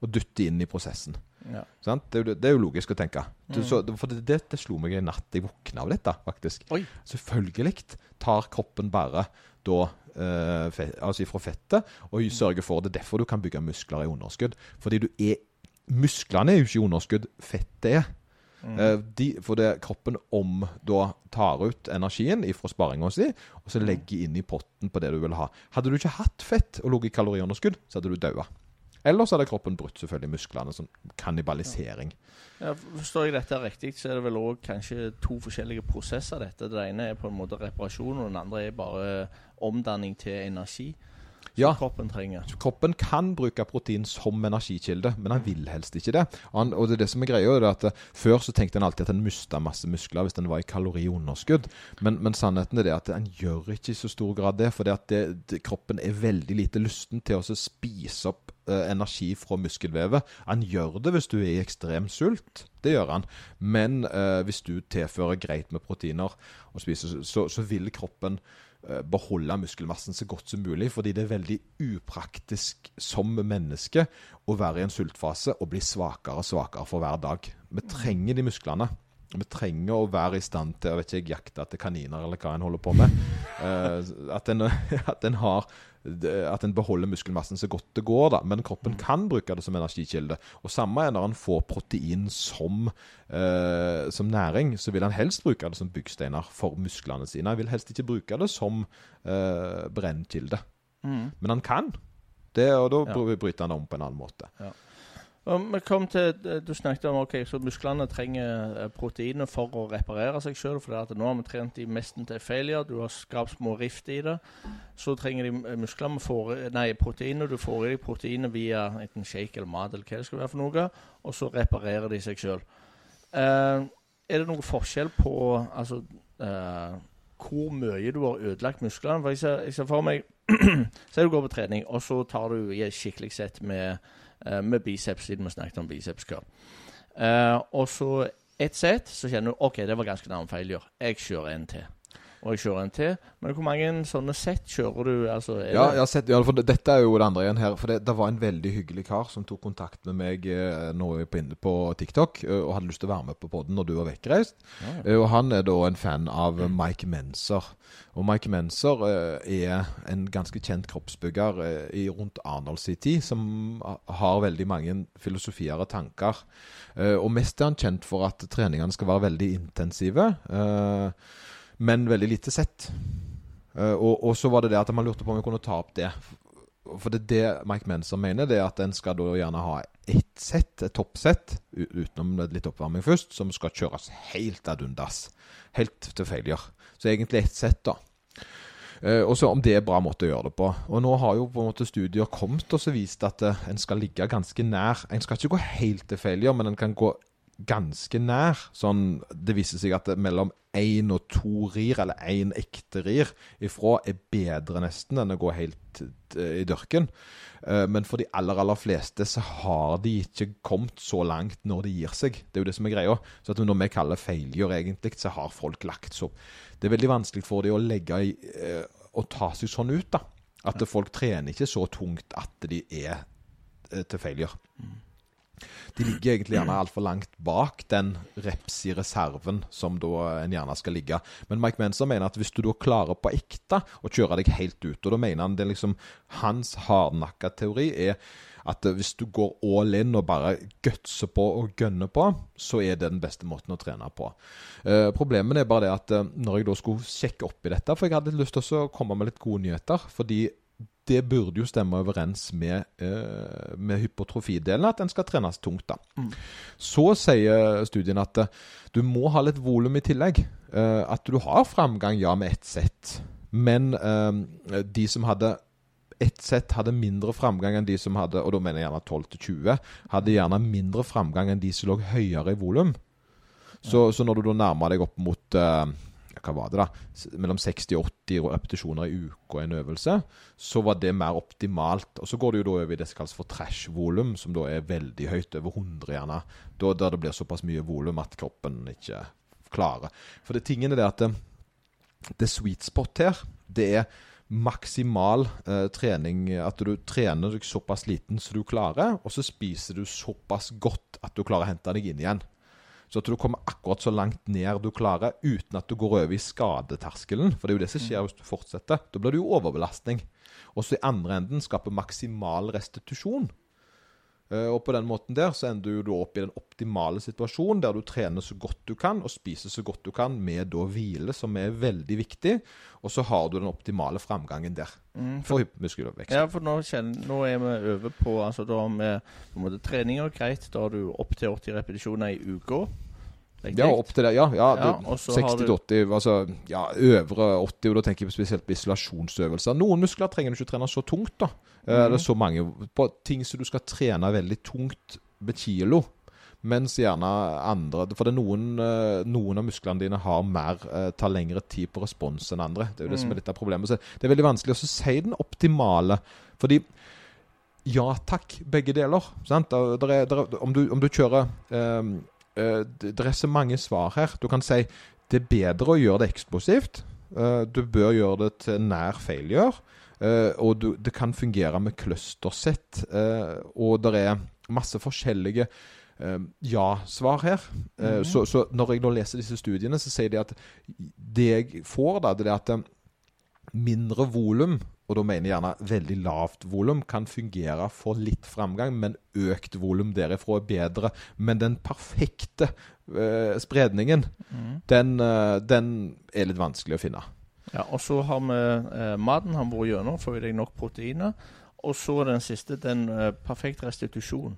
og dytter inn i prosessen. Ja. Sant? Det, er jo, det er jo logisk å tenke. Mm. så, for det, det, det slo meg i natt. Jeg våkna av dette, faktisk. Oi. Selvfølgelig tar kroppen bare da eh, fe, altså fra fettet og sørge for det. er derfor du kan bygge muskler i underskudd. Fordi du er Musklene er jo ikke i underskudd, fettet er. Mm. de, for det kroppen om da tar ut energien fra sparinga si, og så legger inn i potten på det du vil ha. Hadde du ikke hatt fett og ligget i kaloriunderskudd, så hadde du daua. Eller så hadde kroppen brutt selvfølgelig musklene. som kannibalisering. Ja, Forstår jeg dette riktig, så er det vel òg kanskje to forskjellige prosesser. dette. Det ene er på en måte reparasjon, og den andre er bare omdanning til energi. Som Ja. kroppen trenger. Kroppen kan bruke protein som energikilde, men han vil helst ikke det. Han, og det er det som er greia, er at eh, Før så tenkte en alltid at en mista masse muskler hvis en var i kaloriunderskudd. Men, men sannheten er det at en gjør ikke i så stor grad det. For det det, det, kroppen er veldig lite lysten til å spise opp energi fra muskelvevet. Han gjør det hvis du er i ekstrem sult. Det gjør han. Men eh, hvis du tilfører greit med proteiner og spiser, så, så vil kroppen eh, beholde muskelmassen så godt som mulig, fordi det er veldig upraktisk som menneske å være i en sultfase og bli svakere og svakere for hver dag. Vi trenger de musklene. Vi trenger å være i stand til ikke, jakte etter kaniner, eller hva en holder på med. Eh, at, en, (laughs) at, en har, at en beholder muskelmassen så godt det går, da. Men kroppen kan bruke det som energikilde. Og samme er når en får protein som, eh, som næring, så vil en helst bruke det som byggsteiner for musklene sine. En vil helst ikke bruke det som eh, brennkilde. Mm. Men han kan. Det, og da Ja. bryter han det om på en annen måte. Og vi kom til, Du snakket om ok, så musklene trenger eh, proteiner for å reparere seg sjøl. For nå har vi trent de mesten til failure. Du har skapt små rift i det. Så trenger de eh, muskler får, nei, proteiner. Du får i deg proteiner via enten shake eller mat eller hva det skal være for noe. Og så reparerer de seg sjøl. er det noen forskjell på altså, eh, hvor mye du har ødelagt musklene? For jeg ser, jeg ser for meg Si du går på trening, og så tar du i et skikkelig sett med eh, med biceps, siden vi snakket om biceps før. Eh, og så ett sett, så kjenner du OK, det var ganske nærme feilgjør. Jeg kjører en til. Og jeg kjører en til. Men hvor mange sånne sett kjører du? Altså, Ja, jeg har sett, ja, for det- Dette er jo det andre igjen her. For det, det var en veldig hyggelig kar som tok kontakt med meg eh, nå på, på TikTok eh, og hadde lyst til å være med på podden når du var vekkreist. Ja. Eh, Og han er da en fan av eh, Mike Menser. Og Mike Menser eh, er en ganske kjent kroppsbygger eh, i rundt Arendals i tid, som har veldig mange filosofier og tanker. Eh, Og mest er han kjent for at treningene skal være veldig intensive, eh, men veldig lite sett. Eh, og, og så var det det at man lurte på om vi kunne ta opp det. For det er det Mike Menser mener, det er at en skal da gjerne ha ett sett, et toppsett, utenom litt oppvarming først, som skal kjøres helt ad undas. Helt til failure. Så egentlig ett sett, da. Eh, og så om det er bra måte å gjøre det på. Og nå har jo på en måte studier kommet og så vist at eh, en skal ligge ganske nær. En skal ikke gå helt til failure, men en kan gå ganske nær. Sånn, det viser seg at mellom én og to rir, eller én ekte rir ifra, er bedre nesten enn å gå helt eh, i dørken. Eh, Men for de aller aller fleste så har de ikke kommet så langt når de gir seg. Det er jo det som er greia. Så at når vi kaller failure egentlig, så har folk lagt seg opp. Det er veldig vanskelig for de å legge i eh, å ta seg sånn ut, da. At folk trener ikke så tungt at de er til failure. De ligger egentlig gjerne altfor langt bak den reps i reserven som da en gjerne skal ligge. Men Mike Manson mener at hvis du da klarer på ekte å kjøre deg helt ut, og da mener han det liksom Hans hardnakka teori er at hvis du går all in og bare gutser på og gønner på, så er det den beste måten å trene på. Eh, problemet er bare det at eh, når jeg da skulle sjekke opp i dette For jeg hadde lyst til å komme med litt gode nyheter. Fordi det burde jo stemme overens med, eh, med hypotrofidelen, at den skal trenes tungt. da. Så sier studien at eh, du må ha litt volum i tillegg. Eh, at du har framgang, ja, med ett sett. Men eh, de som hadde ett sett hadde mindre framgang enn de som hadde og da mener jeg gjerne 12-20, hadde gjerne mindre framgang enn de som lå høyere i volum. Så, så når du da nærmer deg opp mot eh, hva var det da, mellom 60 og 80 repetisjoner i uka en øvelse, så var det mer optimalt. Og så går det jo da over i det som kalles for trash-volum, som da er veldig høyt, over 100 gjerne. Da, der det blir såpass mye volum at kroppen ikke klarer. For det tingen er det at det, det sweet spot her, det er maksimal eh, trening. At du trener deg såpass liten som du klarer, og så spiser du såpass godt at du klarer å hente deg inn igjen. Så at du kommer akkurat så langt ned du klarer, uten at du går over i skadeterskelen. For det er jo det som skjer hvis du fortsetter. Da blir det jo overbelastning. Og så i andre enden skaper maksimal restitusjon. Eh, og på den måten der så ender du opp i den optimale situasjonen, der du trener så godt du kan og spiser så godt du kan, med da hvile, som er veldig viktig. Og så har du den optimale framgangen der Mm, for muskelvekst. Ja, for nå, kjenner, nå er vi over på altså Da vi på en måte treninger, greit. Da har du opp til 80 repetisjoner i uka. Riktig? Ja, opp til det. Ja, ja, Ja, det- og så har 60-80, altså ja, øvre 80, og da tenker jeg spesielt på isolasjonsøvelser. Noen muskler trenger du ikke trene så tungt, da. Mhm. Det er så mange på ting som du skal trene veldig tungt med kilo. Mens gjerne andre For det noen, eh, noen av musklene dine har mer eh, tar lengre tid på respons enn andre. Det er jo det som Mm. er litt av problemet. Så det er veldig vanskelig å si den optimale. Fordi ja takk, begge deler. Sant? Der, der er, der, er- om, du, om du kjører eh, det, det er så mange svar her. Du kan si det er bedre å gjøre det eksplosivt. Eh, du bør gjøre det til nær failure. Eh, og du, det kan fungere med clustersett. eh, og det er masse forskjellige eh, ja-svar her. Mm -hmm. så, så når jeg nå leser disse studiene, så sier de at det jeg får, da, det er at eh, mindre volum, og da mener jeg gjerne veldig lavt volum, kan fungere for litt framgang, men økt volum derifra er bedre. Men den perfekte uh, spredningen, mm. den, uh, den er litt vanskelig å finne. Ja, og så har vi uh, maten han vært gjennom, får i deg nok proteiner. Og så den siste, den perfekt restitusjon.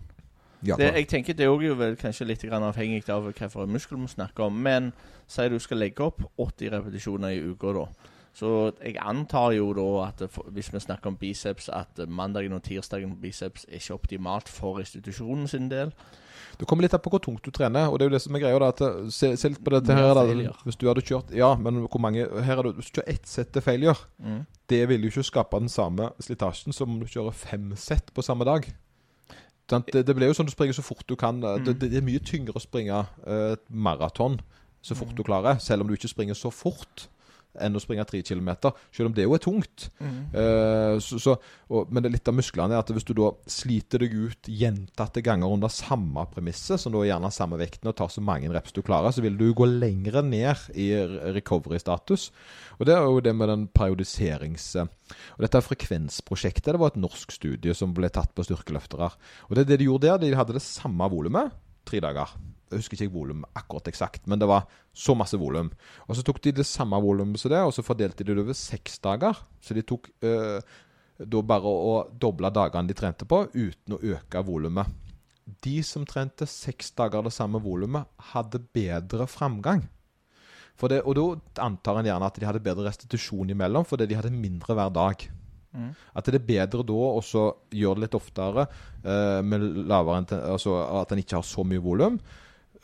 Ja, Det, jeg tenker det er jo vel kanskje litt grann avhengig av hvilken muskel vi snakker om. Men si du skal legge opp 80 repetisjoner i uka, da. Så jeg antar jo da at for- hvis vi snakker om biceps, at eh, mandagen og tirsdagen på biceps er ikke optimalt for restitusjonen sin del. Det kommer litt an på hvor tungt du trener. Og det er jo det som er greia. da, at eh, Se, se litt på dette her. Da, hvis du hadde kjørt Ja, men hvor mange Her er det, Hvis du kjører ett sett til failure, Mm. det vil jo ikke skape den samme slitasjen som om du kjører fem sett på samme dag. Det, det blir jo sånn du springer så fort du kan. Det, Mm. det, det er mye tyngre å springe eh, et maraton så fort du klarer, selv om du ikke springer så fort enn å springe tre kilometer. Selv om det jo er tungt. Mm. Uh, så, så, og, men det litt av musklene er at hvis du da sliter deg ut gjentatte ganger under samme premisset, som da er gjerne samme vekten og tar så mange reps du klarer, så vil du gå lengre ned i recovery-status. Og det er jo det med den periodiserings... Og dette er frekvensprosjektet. Det var et norsk studie som ble tatt på styrkeløftere. Og det, det de gjorde der, de hadde det samme volumet tre dager. Jeg husker ikke volum akkurat eksakt, men det var så masse volum. Og så tok de det samme volumet som det, og så fordelte de det over seks dager. Så de tok eh, da bare å doble dagene de trente på, uten å øke volumet. De som trente seks dager det samme volumet, hadde bedre framgang. Det, og da antar en gjerne at de hadde bedre restitusjon imellom, fordi de hadde mindre hver dag. Mm. At det er bedre da å så gjøre det litt oftere, eh, med lavere, altså at en ikke har så mye volum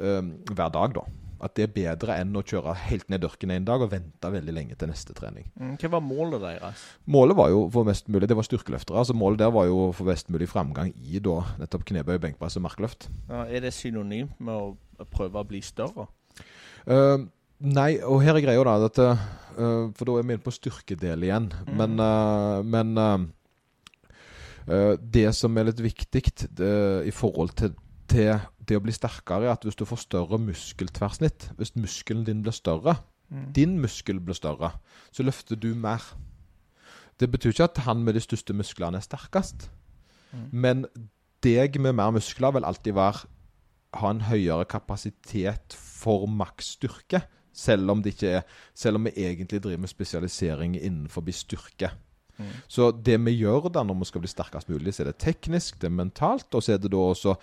eh, hver dag, da. At det er bedre enn å kjøre helt ned dørken en dag og vente veldig lenge til neste trening. Mm. Hva var målet deres? Målet var jo for mest mulig, det var styrkeløftere. altså Målet der var jo for mest mulig framgang i da nettopp knebøy, benkpress og markløft. Ja, er det synonymt med å prøve å bli større? Uh, nei, og her er greia da at uh, For da er vi inne på styrkedel igjen. Mm. Men, uh, men uh, det som er litt viktig det, i forhold til, til det å bli sterkere, er at hvis du får større muskeltversnitt, hvis muskelen din blir større, Mm. din muskel blir større, så løfter du mer. Det betyr ikke at han med de største musklene er sterkest. Mm. Men deg med mer muskler vil alltid være ha en høyere kapasitet for maksstyrke. Selv om, det ikke er, selv om vi egentlig driver med spesialisering innenfor styrke. Mm. Så det vi gjør da når vi skal bli sterkest mulig, så er det teknisk, det er mentalt, og så er det da også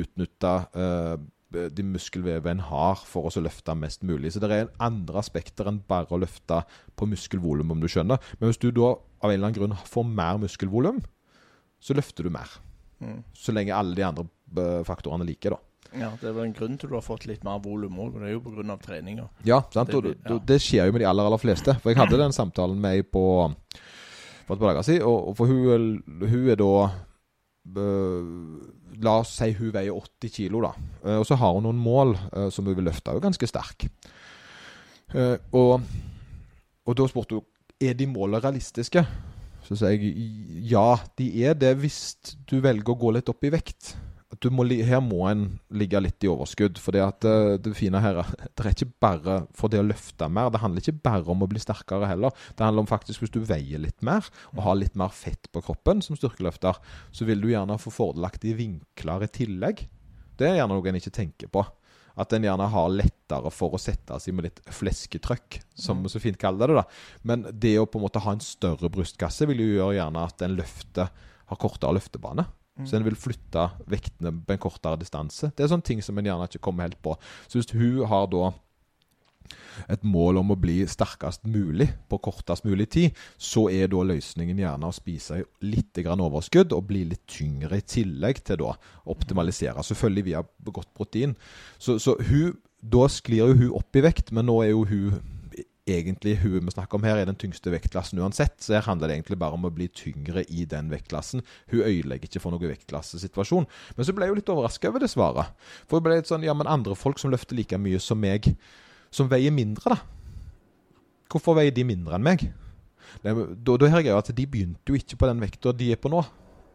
utnytte eh, de muskelvevet en har for å løfte mest mulig. Så det er andre aspekter enn bare å løfte på muskelvolum, om du skjønner. Men hvis du da av en eller annen grunn får mer muskelvolum, så løfter du mer. Mm. Så lenge alle de andre eh, faktorene er like, da. Ja, Det er vel en grunn til du har fått litt mer volum òg, og det er jo pga. treninga. Ja, sant? Det og det, ja. det skjer jo med de aller aller fleste. For jeg hadde (clears throat) den samtalen med ei på dager siden, og, og for hun, hun er da eh, La oss si hun veier 80 kilo, da. Eh, og så har hun noen mål eh, som hun vil løfte. Hun er ganske sterk. Og, og da spurte hun er de målene realistiske. Så sier jeg ja, de er det hvis du velger å gå litt opp i vekt. Må, her må en ligge litt i overskudd. For det, at, eh, det fine her er (laughs) det er ikke bare for det å løfte mer. Det handler ikke bare om å bli sterkere heller. Det handler om faktisk hvis du veier litt mer og har litt mer fett på kroppen som styrkeløfter, så vil du gjerne få fordelaktige vinkler i tillegg. Det er gjerne noe en ikke tenker på. At en gjerne har lettere for å sette seg med litt flesketrøkk, som vi så fint kaller det. da. Men det å på en måte ha en større brystkasse vil jo gjøre gjerne at en løfter har kortere løftebane. Så en vil flytte vektene på en kortere distanse. Det er sånne ting som en gjerne ikke kommer helt på. Så hvis hun har da et mål om å bli sterkest mulig på kortest mulig tid, så er da løsningen gjerne å spise litt overskudd og bli litt tyngre i tillegg til da optimalisere. Selvfølgelig via godt protein. Så, så hun, da sklir jo hun opp i vekt, men nå er jo hun egentlig hun vi snakker om her, er den tyngste vektklassen uansett. Så her handler det egentlig bare om å bli tyngre i den vektklassen. Hun øyelegger ikke for noen vektklassesituasjon. Men så ble jeg jo litt overraska over det svaret. For jeg ble litt sånn Ja, men andre folk som løfter like mye som meg, som veier mindre, da. Hvorfor veier de mindre enn meg? Da, da hører det greia at de begynte jo ikke på den vekta de er på nå.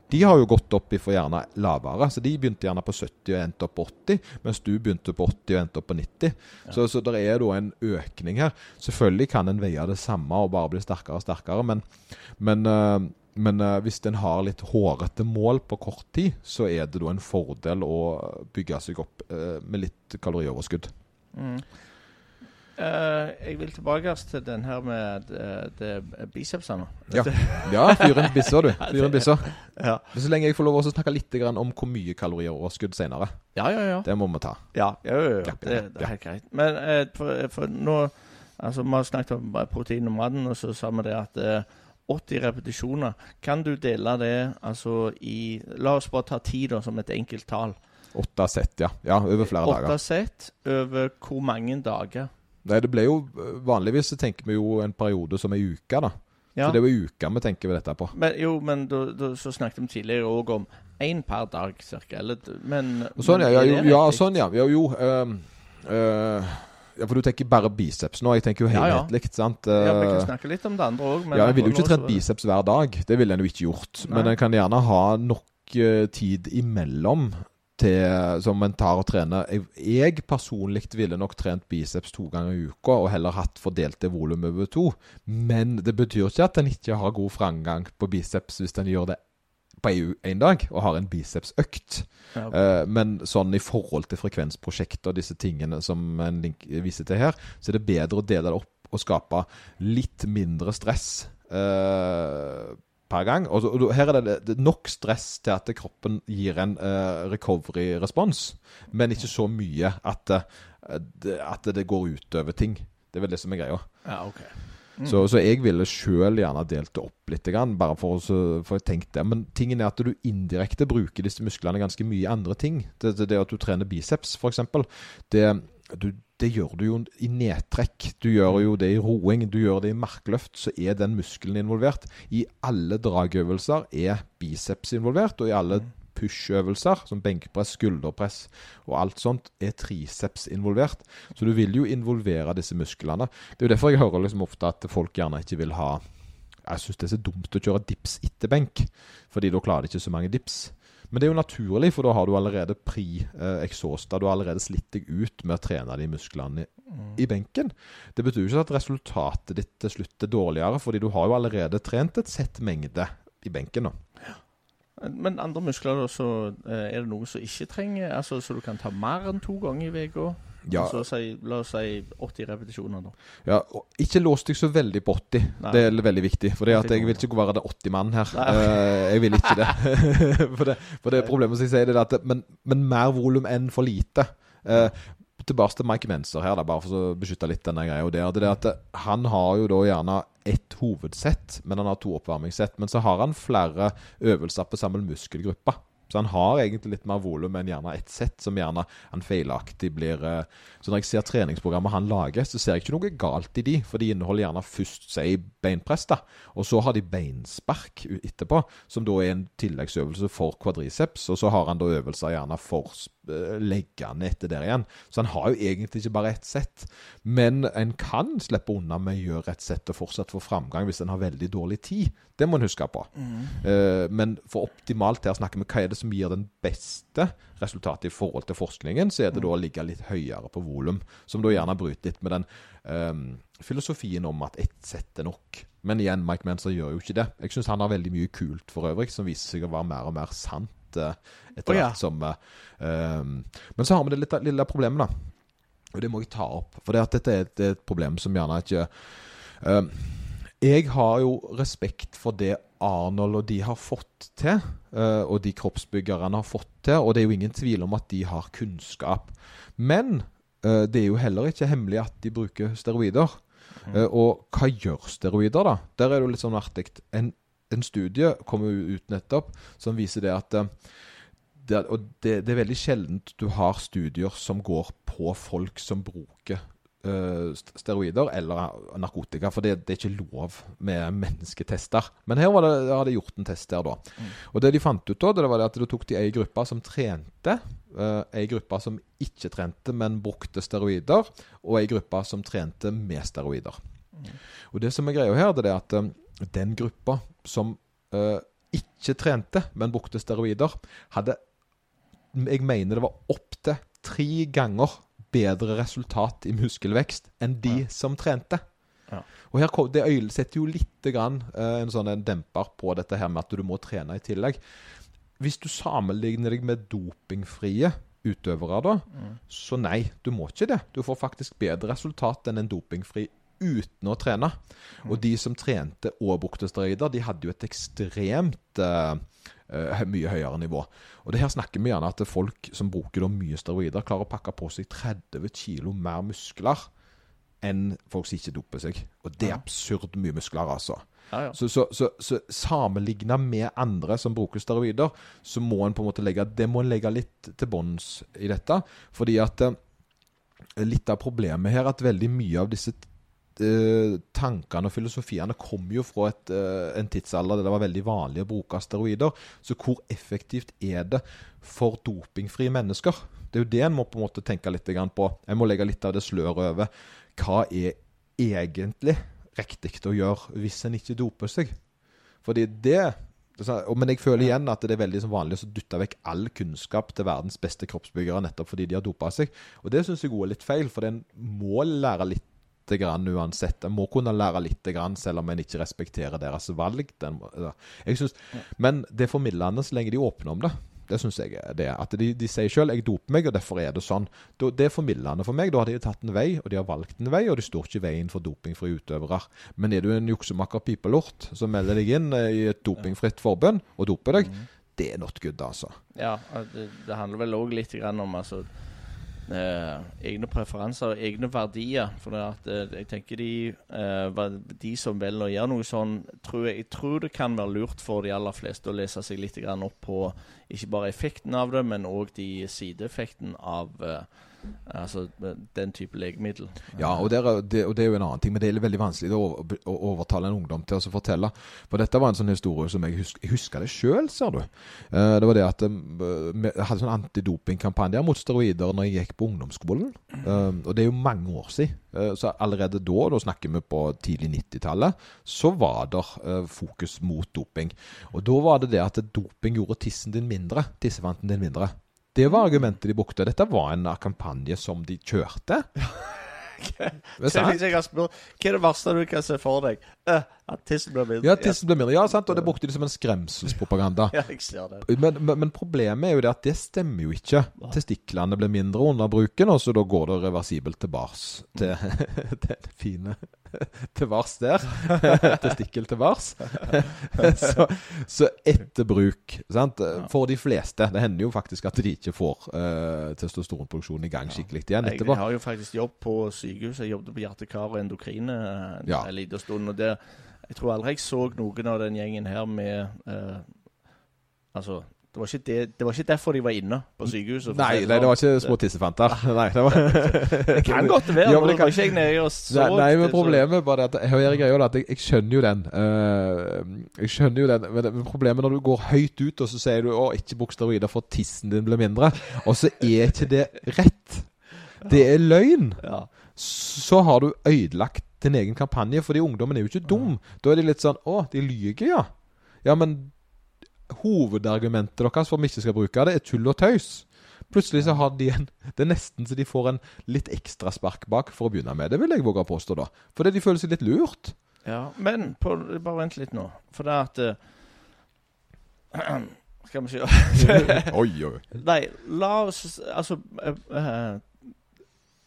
De har jo gått opp i for gjerne lavere, så de begynte gjerne på 70 og endte opp på 80, mens du begynte på 80 og endte opp på 90. Så, så det er da en økning her. Selvfølgelig kan en veie det samme og bare bli sterkere og sterkere, men, men, øh, men øh, hvis en har litt hårete mål på kort tid, så er det da en fordel å bygge seg opp øh, med litt kalorioverskudd. Mm. Eh, jeg vil tilbake til den her med eh, det bicepsene. Ja. (laughs) Ja, fyr en bissa, du. Fyr en bissa. Ja. Så lenge jeg får lov å snakke litt om hvor mye kalorioverskudd senere. ja, ja, ja. Det må vi ta. Ja, jo, jo. Ja, Det, det er helt greit. Men eh, for, for nå Altså, vi har snakket om protein og maten, og så sa vi det at eh, 80 repetisjoner Kan du dele det altså i La oss bare ta ti da, som et enkelt tall. Åtte sett, ja. ja. Over flere dager. Åtte sett over hvor mange dager? Nei, det ble jo Vanligvis så tenker vi jo en periode som ei uke, da. Ja. Så det er jo ei uke vi tenker dette på. Men, jo, men du, du, så snakket vi tidligere òg om én per dag, cirka. Eller, men, sånn, ja. Ja, jo, ja, sånn, ja. ja jo Um, uh, ja, for du tenker bare biceps nå. Jeg tenker jo Ja, ja. helhetlig, sant. Ja, Vi Eh, kan snakke litt om det andre òg. Ja, jeg ville jo ikke trent biceps hver dag. Det ville en jo ikke gjort. Men Nei. en kan gjerne ha nok eh, tid imellom til, som en tar og trener. Jeg, jeg personlig ville nok trent biceps to ganger i uka, og heller hatt fordelt det volum over to. Men det betyr ikke at en ikke har god framgang på biceps hvis en gjør det på én dag og har en bicepsøkt. Ja. Eh, men sånn i forhold til frekvensprosjekter og disse tingene som en link viser til her, så er det bedre å dele det opp og skape litt mindre stress eh, per gang. Og, og her er det, det nok stress til at kroppen gir en uh, recovery-respons, men ikke så mye at, uh, det, at det går utover ting. Det er vel det som er greia. ja, ok. Så, så jeg ville sjøl gjerne delt det opp litt, bare for for å tenke det. Men tingen er at du indirekte bruker disse musklene ganske mye i andre ting. Det, det, det at du trener biceps, f.eks. Det, du, det gjør du jo i nedtrekk. Du gjør jo det i roing, du gjør det i markløft. Så er den muskelen involvert. I alle dragøvelser er biceps involvert, og i alle push-øvelser, som benkpress, skulderpress og alt sånt, er triceps involvert. Så du vil jo involvere disse musklene. Det er jo derfor jeg hører liksom ofte at folk gjerne ikke vil ha Jeg syns det er så dumt å kjøre dips etter benk, fordi da klarer de ikke så mange dips. Men det er jo naturlig, for da har du allerede pre-exhausta. Du har allerede slitt deg ut med å trene de musklene i, i benken. Det betyr jo ikke at resultatet ditt til slutt er dårligere, fordi du har jo allerede trent et sett mengde i benken. nå. Men andre muskler, da, så eh, er det noe som ikke trenger Altså, Så du kan ta mer enn to ganger i uka? Ja, Altså, si, la oss si 80 repetisjoner, da. Ja, og ikke lås deg så veldig på 80. Nei. Det er veldig viktig. For jeg vil ikke være det 80 mann her. Eh, jeg vil ikke det. (laughs) (laughs) for, det for det problemet som jeg sier, det er at men, men mer volum enn for lite. Uh, tilbake til Mike Menser her, da, bare for å beskytte litt denne greia. Det, det at han har jo da gjerne ett hovedsett, men han har to oppvarmingssett. Men så har han flere øvelser på samme muskelgruppe. Så han har egentlig litt mer volum enn gjerne ett sett, som gjerne han feilaktig blir eh, Så når jeg ser treningsprogrammet han lager, så ser jeg ikke noe galt i de, for de inneholder gjerne først si beinpress, da, og så har de beinspark etterpå, som da er en tilleggsøvelse for kvadriceps, og så har han da øvelser gjerne for legge han etter der igjen. Så han har jo egentlig ikke bare ett sett. Men en kan slippe unna med å gjøre et sett og fortsatt få framgang hvis en har veldig dårlig tid. Det må en huske på. Eh, men for optimalt her snakker vi hva er det som gir den beste resultatet i forhold til forskningen, så er det da å ligge litt høyere på volum. Som da gjerne bryter litt med den eh, filosofien om at ett sett er nok. Men igjen, Mike Menzer gjør jo ikke det. Jeg syns han har veldig mye kult for øvrig, som viser seg å være mer og mer sant eh, etter oh, ja. hvert som um, Men så har vi det lille, lille problemet, da. Og det må jeg ta opp. For det at dette er et, det et problem som gjerne ikke um, Jeg har jo respekt for det Arnold og de har fått til, uh, og de kroppsbyggerne har fått til, og det er jo ingen tvil om at de har kunnskap. Men uh, det er jo heller ikke hemmelig at de bruker steroider. Eh, og hva gjør steroider, da? Der er det jo litt sånn artig. En, en studie jo ut nettopp som viser det at eh, det, Og det, det er veldig sjeldent du har studier som går på folk som bruker eh, steroider eller narkotika, for det, det er ikke lov med mennesketester. Men her var det, har de gjort en test der, da. Og det de fant ut da, det var det at du tok de ei gruppe som trente, uh, ei gruppe som ikke trente, men brukte steroider, og ei gruppe som trente med steroider. Og det som er greia her, det er at eh, den gruppa som uh, ikke trente, men brukte steroider, hadde Jeg mener det var opptil tre ganger bedre resultat i muskelvekst enn de som trente. Ja. Og her kom, Det setter jo litt grann, uh, en sånn en demper på dette her med at du må trene i tillegg. Hvis du sammenligner deg med dopingfrie utøvere, da, så nei, du må ikke det. Du får faktisk bedre resultat enn en dopingfri uten å trene. Og de som trente og brukte steroider, de hadde jo et ekstremt uh, mye høyere nivå. Og det her snakker vi gjerne at folk som bruker mye steroider, klarer å pakke på seg 30 kilo mer muskler enn folk som ikke doper seg. Og det er absurd mye muskler, altså. Ja, ja. Så, så, så, så sammenligna med andre som bruker steroider, så må en på en måte legge Det må en legge litt til bunns i dette. Fordi at eh, litt av problemet her er at veldig mye av disse eh, tankene og filosofiene kom jo fra et, eh, en tidsalder der det var veldig vanlig å bruke steroider. Så hvor effektivt er det for dopingfrie mennesker? Det er jo det en må på en måte tenke litt på. En må legge litt av det sløret over. Hva er egentlig riktig å gjøre hvis en ikke doper seg? Fordi det sånn- Men jeg føler igjen at det er veldig vanlig å dytte vekk all kunnskap til verdens beste kroppsbyggere nettopp fordi de har dopa seg. Og det syns jeg er litt feil, for en må lære litt grann uansett. En må kunne lære litt grann selv om en ikke respekterer deres valg. Den, jeg synes, men det er formidlende så lenge de åpner om det. Det syns jeg er det. At de, de sier sjøl 'jeg doper meg, og derfor er det sånn'. Det er formildende for meg. Da har de tatt en vei, og de har valgt en vei, og de står ikke i veien for dopingfrie utøvere. Men er du en juksemaker pipelort som melder deg inn eh, i et dopingfritt forbund og doper deg, det er not good, altså. Ja, det, det handler vel òg litt grann om altså, eh, egne preferanser og egne verdier. For at, eh, jeg tenker de, eh, de som velger å gjøre noe sånn, tror jeg, jeg tror det kan være lurt for de aller fleste å lese seg litt opp på ikke bare effekten av det, men òg de sideeffekten av eh, altså, den type legemiddel. Ja, og, der, er- det, og det er jo en annen ting, men det er veldig vanskelig å, å overtale en ungdom til å fortelle. For dette var en sånn historie som jeg husker, jeg husker det sjøl, ser du. Eh, det var det at jeg vi hadde sånn antidopingkampanje mot steroider når jeg gikk på ungdomsskolen. Eh, og det er jo mange år siden. Eh, så allerede da, da snakker vi på tidlig 90-tallet, så var det eh, fokus mot doping. Og da var det det at doping gjorde tissen din mindre. Tissevanten din mindre. Det var argumentet de brukte. Dette var en kampanje som de kjørte. (laughs) Hva er det verste du kan se for deg? Eh, at tissen blir mindre. Ja, tissen ble mindre. Ja, sant, og det brukte de som en skremselspropaganda. (laughs) Ja, jeg ser det. Men, men, men problemet er jo det at det stemmer jo ikke. Testiklene blir mindre under bruken, og så da går det reversibelt tilbake til (laughs) til det fine (laughs) til vars der. Testikkel til vars. så, så etter bruk, sant. For de fleste. Det hender jo faktisk at de ikke får uh, testosteronproduksjonen i gang skikkelig igjen etterpå. jeg har jo faktisk jobb på sykehus. Jeg jobbet på hjerte-kar og endokrine eh, en Ja. liten stund. Og det, jeg tror aldri jeg så noen av den gjengen her med eh, Altså, Det var, ikke det, det var ikke derfor de var inne på sykehuset. Nei, (laughs) nei, det var sånn. ikke små tissefanter. Nei, det var Det kan godt være. (laughs) Ja, men det var ikke jeg nede og så Nei, nei, men problemet det at Her er greia at jeg, jeg skjønner jo den. Uh, jeg skjønner jo den, men, men problemet når du går høyt ut og så sier du 'Å, ikke bruk steroider for tissen din blir mindre', og så er ikke det rett. Det er løgn. Ja. Så har du ødelagt din egen kampanje, fordi ungdommen er jo ikke dum. Da er de litt sånn 'Å, de lyver, ja'. Ja, men hovedargumentet deres for at vi ikke skal bruke det, er tull og tøys. Plutselig så har de en Det er nesten så de får en litt ekstra spark bak for å begynne med. Det vil jeg våge å påstå, da. Fordi de føler seg litt lurt. Ja, men på, bare vent litt nå. For det at uh, (clears throat) Skal vi se (laughs) oi, oi. Nei, la oss Altså uh, uh,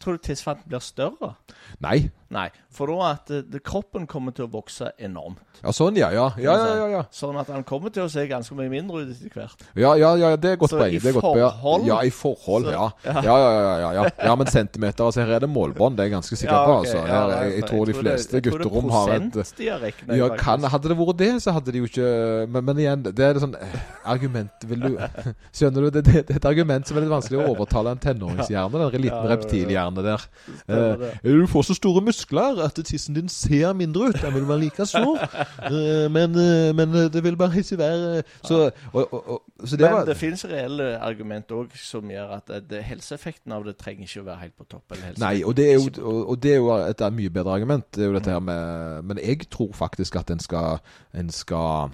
Tror du tidsfanten blir større? Nei. Nei, for da at eh, det, kroppen kommer til å vokse enormt. Ja, sånn, ja. Ja, ja, ja. ja, ja. Sånn at han kommer til å se ganske mye mindre ut etter hvert. Ja, ja, ja, det er godt Så poeng. i Det er godt poeng. forhold- Ja, i forhold, ja. ja. Ja, ja, ja, ja, ja. ja men centimeter altså, Her er det målbånd, det er jeg ganske sikker Ja, på. ok, altså. Her, nei, jeg, jeg tror de det- fleste jeg tror det er gutterom har et ja, faktisk. kan, Hadde det vært det, så hadde de jo ikke Men, men igjen, det er et sånn eh, argument vil du, (laughs) Skjønner du? Det, det, det er et argument som er litt vanskelig å overtale en tenåringshjerne. Den liten Ja, ja, ja. reptilhjerne der. Det. Eh, du får så store muskler at tissen din ser mindre ut. Den vil være like stor. Eh, men, eh, men eh, det vil bare ikke være Så, og, og, og, så det Men var det finnes reelle argument òg som gjør at det, helseeffekten av det trenger ikke å være helt på topp. Eller Nei, og det er jo, og, det er jo et mye bedre argument. Det er jo dette her med Men jeg tror faktisk at en skal, en skal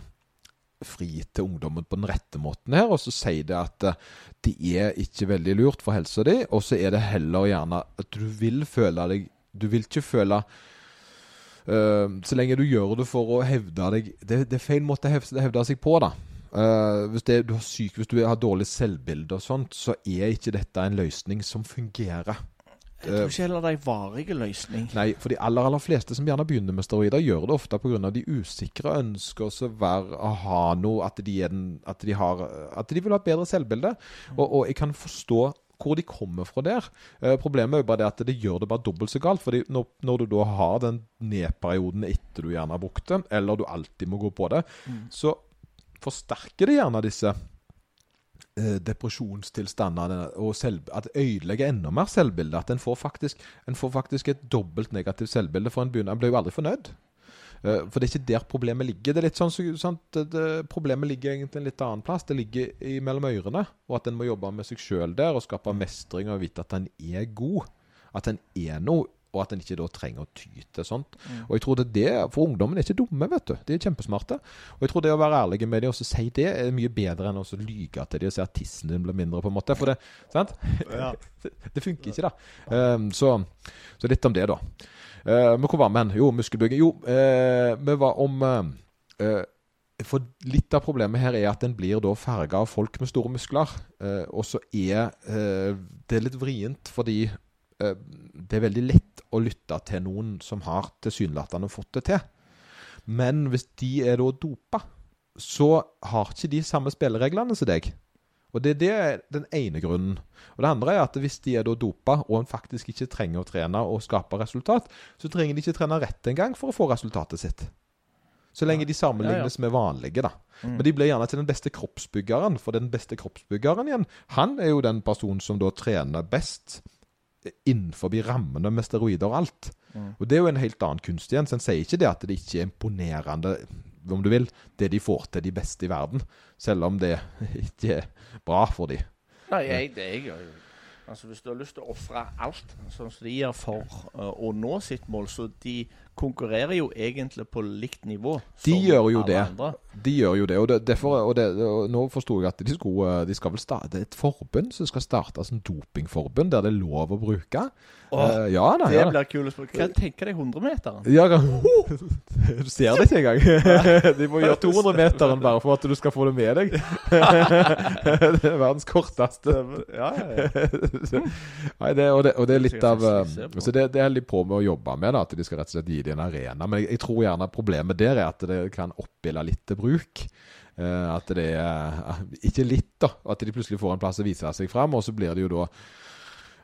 fri til ungdommen på den rette måten her, og så sier det at det er ikke veldig lurt for helsa di, og så er det heller gjerne at du vil føle deg Du vil ikke føle uh, Så lenge du gjør det for å hevde deg Det, det er feil måte å hevde, hevde seg på, da. Uh, hvis, det, du har syk, hvis du har dårlig selvbilde og sånt, så er ikke dette en løsning som fungerer. Jeg tror ikke heller det er en varig løsning. Nei, for de aller aller fleste som gjerne begynner med steroider, gjør det ofte pga. de usikre ønsker å være å ha noe At de, den, at de, har, at de vil ha et bedre selvbilde. Og, og jeg kan forstå hvor de kommer fra der. Eh, problemet er jo bare det at det gjør det bare dobbelt så galt. fordi når, når du da har den nedperioden etter du gjerne har brukt det, eller du alltid må gå på det, så forsterker det gjerne disse eh, depresjonstilstandene og selv, at det ødelegger enda mer selvbildet. At en får faktisk, en får faktisk et dobbelt negativt selvbilde, for en begynner, en blir jo aldri fornøyd. Eh, for det er ikke der problemet ligger. Det er litt sånn, så- sant? Det, det, Problemet ligger egentlig en litt annen plass. Det ligger i mellom ørene. Og at en må jobbe med seg sjøl der og skape mestring og vite at en er god. At en er noe, og at en ikke da trenger å ty til sånt. Og jeg tror det er det, For ungdommen er ikke dumme, vet du. De er kjempesmarte. Og jeg tror det å være ærlig med dem og si det, er mye bedre enn å så lyge til dem og si at tissen din blir mindre, på en måte. For det, sant? (laughs) det, det funker ikke, da. Um, så, så litt om det, da. Uh, men hvor var vi hen? Jo, muskelbygging. Jo, uh, vi var om uh, For litt av problemet her er at en blir da farga av folk med store muskler. Uh, og så er uh, det litt vrient fordi uh, det er veldig lett å lytte til noen som har tilsynelatende fått det til. Men hvis de er da dopa, så har ikke de samme spillereglene som deg. Og det, det er den ene grunnen. Og det andre er at hvis de er da dopa, og en faktisk ikke trenger å trene og skape resultat, så trenger de ikke trene rett engang for å få resultatet sitt. Så lenge de sammenlignes med vanlige, da. Men de blir gjerne til den beste kroppsbyggeren, for den beste kroppsbyggeren igjen, han er jo den personen som da trener best innenfor rammene med steroider og alt. Og det er jo en helt annen kunst igjen. Så en sier ikke det at det ikke er imponerende, om du vil, det de får til de beste i verden. Selv om det (laughs) ikke er bra for de. Nei, jeg, det jeg gjør Altså Hvis du har lyst til å ofre alt, sånn som de gjør for uh, å nå sitt mål, så de konkurrerer jo egentlig på likt nivå. De gjør jo det. andre. De gjør jo det. Og, det, derfor, og, det, og nå forsto jeg at de, skulle, de skal vel starte Det er et forbund som skal starte som dopingforbund, der det er lov å bruke. Åh, uh, ja da. Det Ja, blir spørre Hva tenker deg 100-meteren? Ja. (laughs) Du ser det ikke engang. (laughs) De må gjøre 200-meteren bare for at du skal få det med deg. (laughs) Det er verdens korteste. Ja, ja. Nei, det, og, det, og det er litt av eh. Så det, det er de på med å jobbe med, da, at de skal rett og slett gi det en arena. Men jeg, jeg tror gjerne problemet der er at det kan oppbille litt til bruk. Eh, at det er eh, Ikke litt, da. At de plutselig får en plass å vise seg fram, og så blir det jo da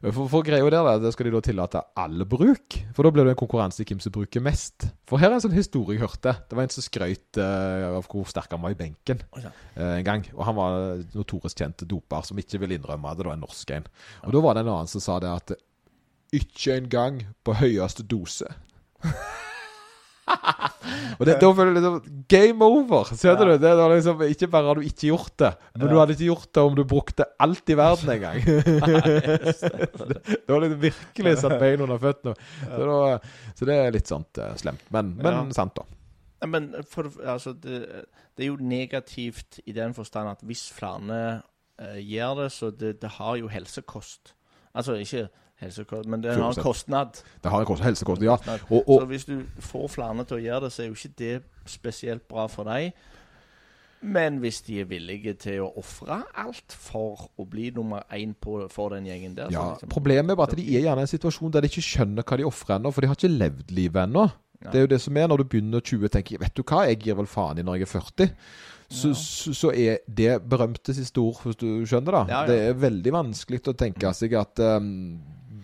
For, for greia der, det skal de da tillate all bruk. For da blir det en konkurranse i hvem som bruker mest. For her er en sånn historie jeg hørte. Det var en som skrøt uh, av hvor sterk han var i benken uh, en gang. Og han var notorisk kjent doper som ikke ville innrømme det. Det var en norsk en. Og da var det en annen som sa det at ikke engang på høyeste dose. (laughs) og det, da føler jeg liksom Game over! Ser du Ja. det? det liksom, ikke bare har du ikke gjort det, men du hadde ikke gjort det om du brukte alt i verden en gang. (laughs) (laughs) det var liksom virkelig satt bein under føttene. Så, da, så det er litt sånt uh, slemt. Men, men Ja. sant, da. Men for, altså, det, det er jo negativt i den forstand at hvis flere uh, gjør det, så det, det har jo helsekost. Altså ikke helsekost, men det har en 100%. kostnad. Det har en kost- helsekost, ja. Og, Og, Så hvis du får flere til å gjøre det, så er jo ikke det spesielt bra for deg. Men hvis de er villige til å ofre alt for å bli nummer én på, for den gjengen der ja, liksom- Problemet er bare at de er gjerne i en situasjon der de ikke skjønner hva de ofrer ennå, for de har ikke levd livet ennå. Det er jo det som er når du begynner 20 og tenker Vet du hva, jeg gir vel faen i når jeg er 40. Så, Ja. så, så er det berømte siste ord, hvis du skjønner da. Ja, ja. Det er veldig vanskelig å tenke seg at um,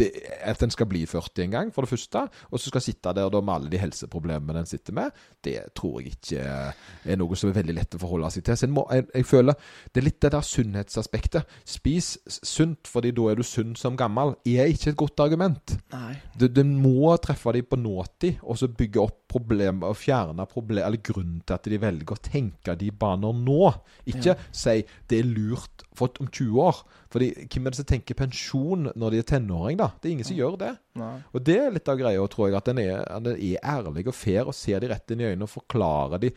det, At en skal bli 40 en gang, for det første. Og så skal sitte der da med alle de helseproblemene en sitter med. Det tror jeg ikke er noe som er veldig lett å forholde seg til. Så må, jeg, jeg føler Det er litt det der sunnhetsaspektet. Spis sunt, fordi da er du sunn som gammel, er ikke et godt argument. Nei. Du, du må treffe dem på nåtid, og så bygge opp problemer og fjerne problemer, eller grunnen til at de velger å tenke de baner nå. Ikke Ja. si det er lurt for om 20 år. Fordi hvem er det som tenker pensjon når de er tenåring, da? Det er ingen som gjør det. Nei. Og det er litt av greia, tror jeg, at den er, den er ærlig og fair og ser de rett inn i øynene og forklarer de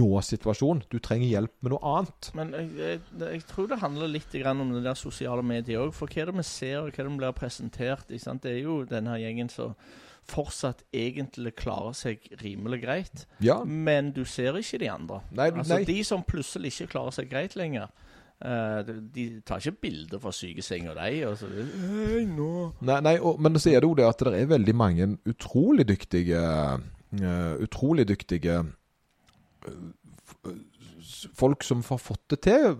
nå-situasjonen. Du trenger hjelp med noe annet. Men jeg, jeg, jeg tror det handler litt grann om det der sosiale mediet òg. For hva er det vi ser, og hva er det vi blir presentert? Det er jo denne gjengen som fortsatt egentlig klarer seg rimelig greit. Ja. Men du ser ikke de andre. Nei, Altså nei. De som plutselig ikke klarer seg greit lenger. Eh, de, tar ikke bilder fra sykesenga, de. Og så, «Hei, nå. Nei, nei og, men så er det jo det at det er veldig mange utrolig dyktige uh, Utrolig dyktige uh, folk som har fått det til.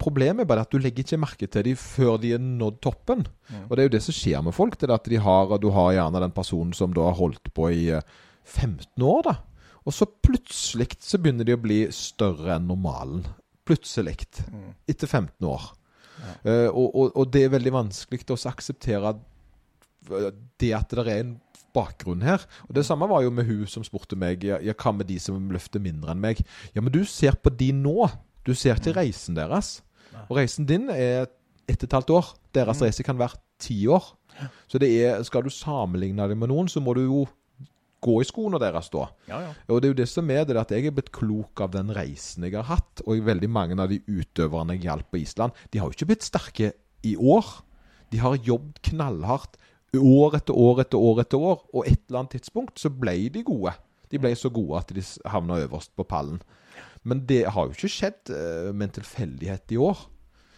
Problemet er bare at du legger ikke merke til dem før de er nådd toppen. Mm. Og det er jo det som skjer med folk. Det er at de har, Du har gjerne den personen som da har holdt på i eh, 15 år. da Og så plutselig så begynner de å bli større enn normalen. Plutselig. Mm. Etter 15 år. Eh, og, og, og det er veldig vanskelig å akseptere det at det er en bakgrunn her. Og Det samme var jo med hun som spurte meg ja, ja, hva med de som løfter mindre enn meg. Ja, men du ser på de nå. Du ser ikke reisen deres. Og reisen din er ett og et halvt år. Deres Mm. reise kan være ti år. Så det er, skal du sammenligne det med noen, så må du jo gå i skoene deres da. Ja, ja. Og det er jo det som er det, at jeg er blitt klok av den reisen jeg har hatt. Og veldig mange av de utøverne jeg hjalp på Island, de har jo ikke blitt sterke i år. De har jobbet knallhardt år etter år etter år etter år. Og et eller annet tidspunkt så ble de gode. De ble så gode at de havna øverst på pallen. Men det har jo ikke skjedd eh, med en tilfeldighet i år.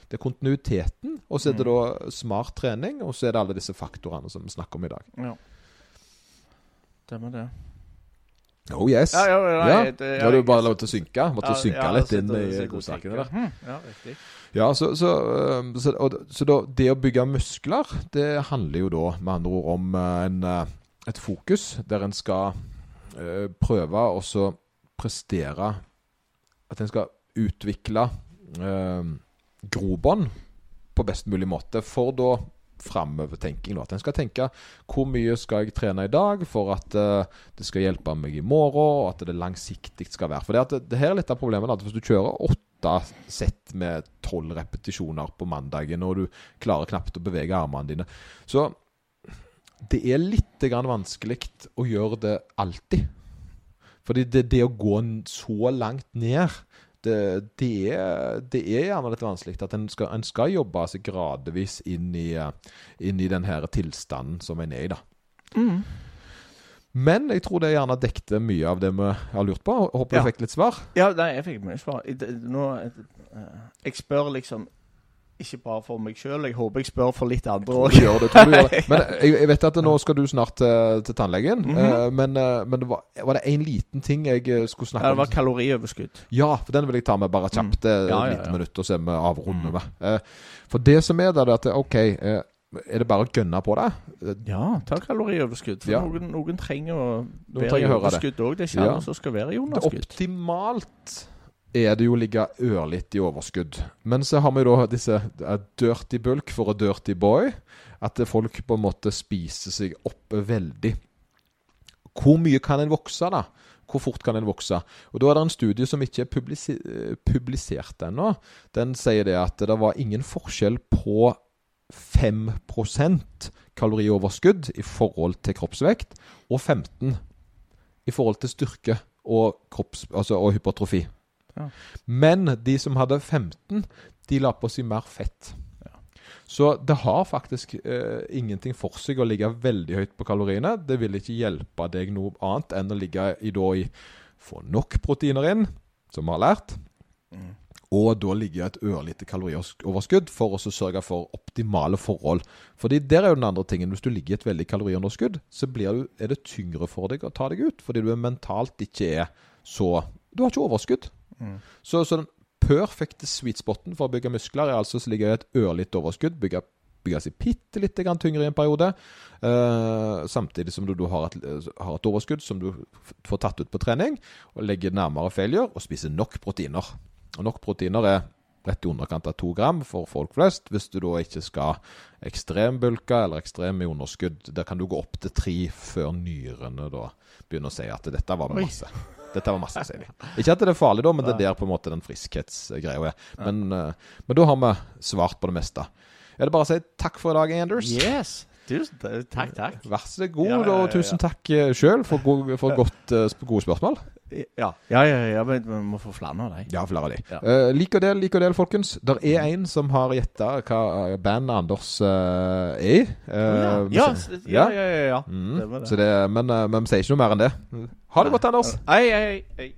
Det er kontinuiteten, og så er det da smart trening, og så er det alle disse faktorene som vi snakker om i dag. ja. Stemmer det. Oh yes! Ja, ja, ja, Ja, nei, det- Da har du bare lov til å synke. Måtte Ja, synke ja, litt inn i godsakene der. Ja, riktig. Ja, så, så, så, og, så da, det å bygge muskler, det handler jo da med andre ord om eh, en, eh, et fokus der en skal uh, prøve å prestere At en skal utvikle uh, grobånd på best mulig måte for da framovertenking. At en skal tenke hvor mye skal jeg trene i dag for at uh, det skal hjelpe meg i morgen, og at det langsiktig skal være. For det, at det, her er litt av problemet. at Hvis du kjører åtte sett med tolv repetisjoner på mandagen, og du klarer knapt å bevege armene dine Så det er litt vanskelig å gjøre det alltid. Fordi det, det å gå så langt ned det, det, er, det er gjerne litt vanskelig at en skal, en skal jobbe seg gradvis inn i, eh, inn i den her tilstanden som en er i. da. Mm. Men jeg tror det gjerne dekte mye av det vi har lurt på. Håper Ja. du fikk litt svar. Ja, nei, jeg fikk mye svar. Nå, eh, jeg spør liksom ikke bare for meg sjøl, jeg håper jeg spør for litt andre òg. det, det. (laughs) Men jeg, jeg vet at nå skal du snart til, til tannlegen. Mm -hmm. uh, men uh, men det var, var det en liten ting jeg skulle snakke Ja, det var om? kalorioverskudd. Ja, for den vil jeg ta med bare kjapt. Mm. Det er Ja, ja, lite minutt, og så er vi avrunder Mm. med. Eh, for det som er der, det er at OK er det bare å gønne på det. Ja, ta kalorioverskudd. For Ja. noen, noen trenger å være trenger i det. overskudd òg. Det er ikke Ja. som skal være i Det underskudd. optimalt er det jo ligge ørlite i overskudd. Men så har vi da disse eh, dirty bulk for a dirty boy. At folk på en måte spiser seg opp veldig. Hvor mye kan en vokse, da? Hvor fort kan en vokse? Og Da er det en studie som ikke er publisi publisert ennå. Den sier det at det var ingen forskjell på 5% kalorioverskudd i forhold til kroppsvekt, og 15 i forhold til styrke og, kropps, altså, og hypertrofi. Ja. Men de som hadde 15, de la på seg mer fett. Så det har faktisk eh, ingenting for seg å ligge veldig høyt på kaloriene. Det vil ikke hjelpe deg noe annet enn å ligge i, da, i få nok proteiner inn, som vi har lært. Og da ligger et ørlite kalorioverskudd for å sørge for optimale forhold. Fordi der er jo den andre tingen. Hvis du ligger i et veldig kaloriunderskudd, så blir du, er det tyngre for deg å ta deg ut. Fordi du er mentalt ikke er så Du har ikke overskudd. Så, så den perfekte sweet spoten for å bygge muskler er altså å ligge i et ørlite overskudd. Bygge, bygge seg bitte litt tyngre i en periode. uh, samtidig som du, du har, et, har et overskudd som du får tatt ut på trening. Og legger nærmere failure og spiser nok proteiner. Og nok proteiner er rett i underkant av to gram for folk flest. Hvis du da ikke skal ekstrembulke eller ekstrem i underskudd, der kan du gå opp til tre før nyrene da begynner å si at dette var med masse. Dette var masse, sier. Ikke at det er farlig, da, men det er der på en måte den friskhetsgreia er. Men, eh, men da har vi svart på det meste. Er det bare å si takk for i dag, Anders? Yes! Tusen takk. Takk. Vær så god, Ja, ja, og tusen takk uh, sjøl for, go for godt, uh, gode spørsmål. Ja, ja, ja, ja men vi må få flere av dem. Ja, flere av dem. Ja. Eh, lik og del, lik og del, folkens. Der er en som har gjetta hva eh, bandet Anders uh, er i. Uh, ja, ja, ja, ja, ja. Mm. Det det. Så det, men, eh, men vi sier ikke noe mer enn det. Ha det godt, Anders. Hei, hei, hei.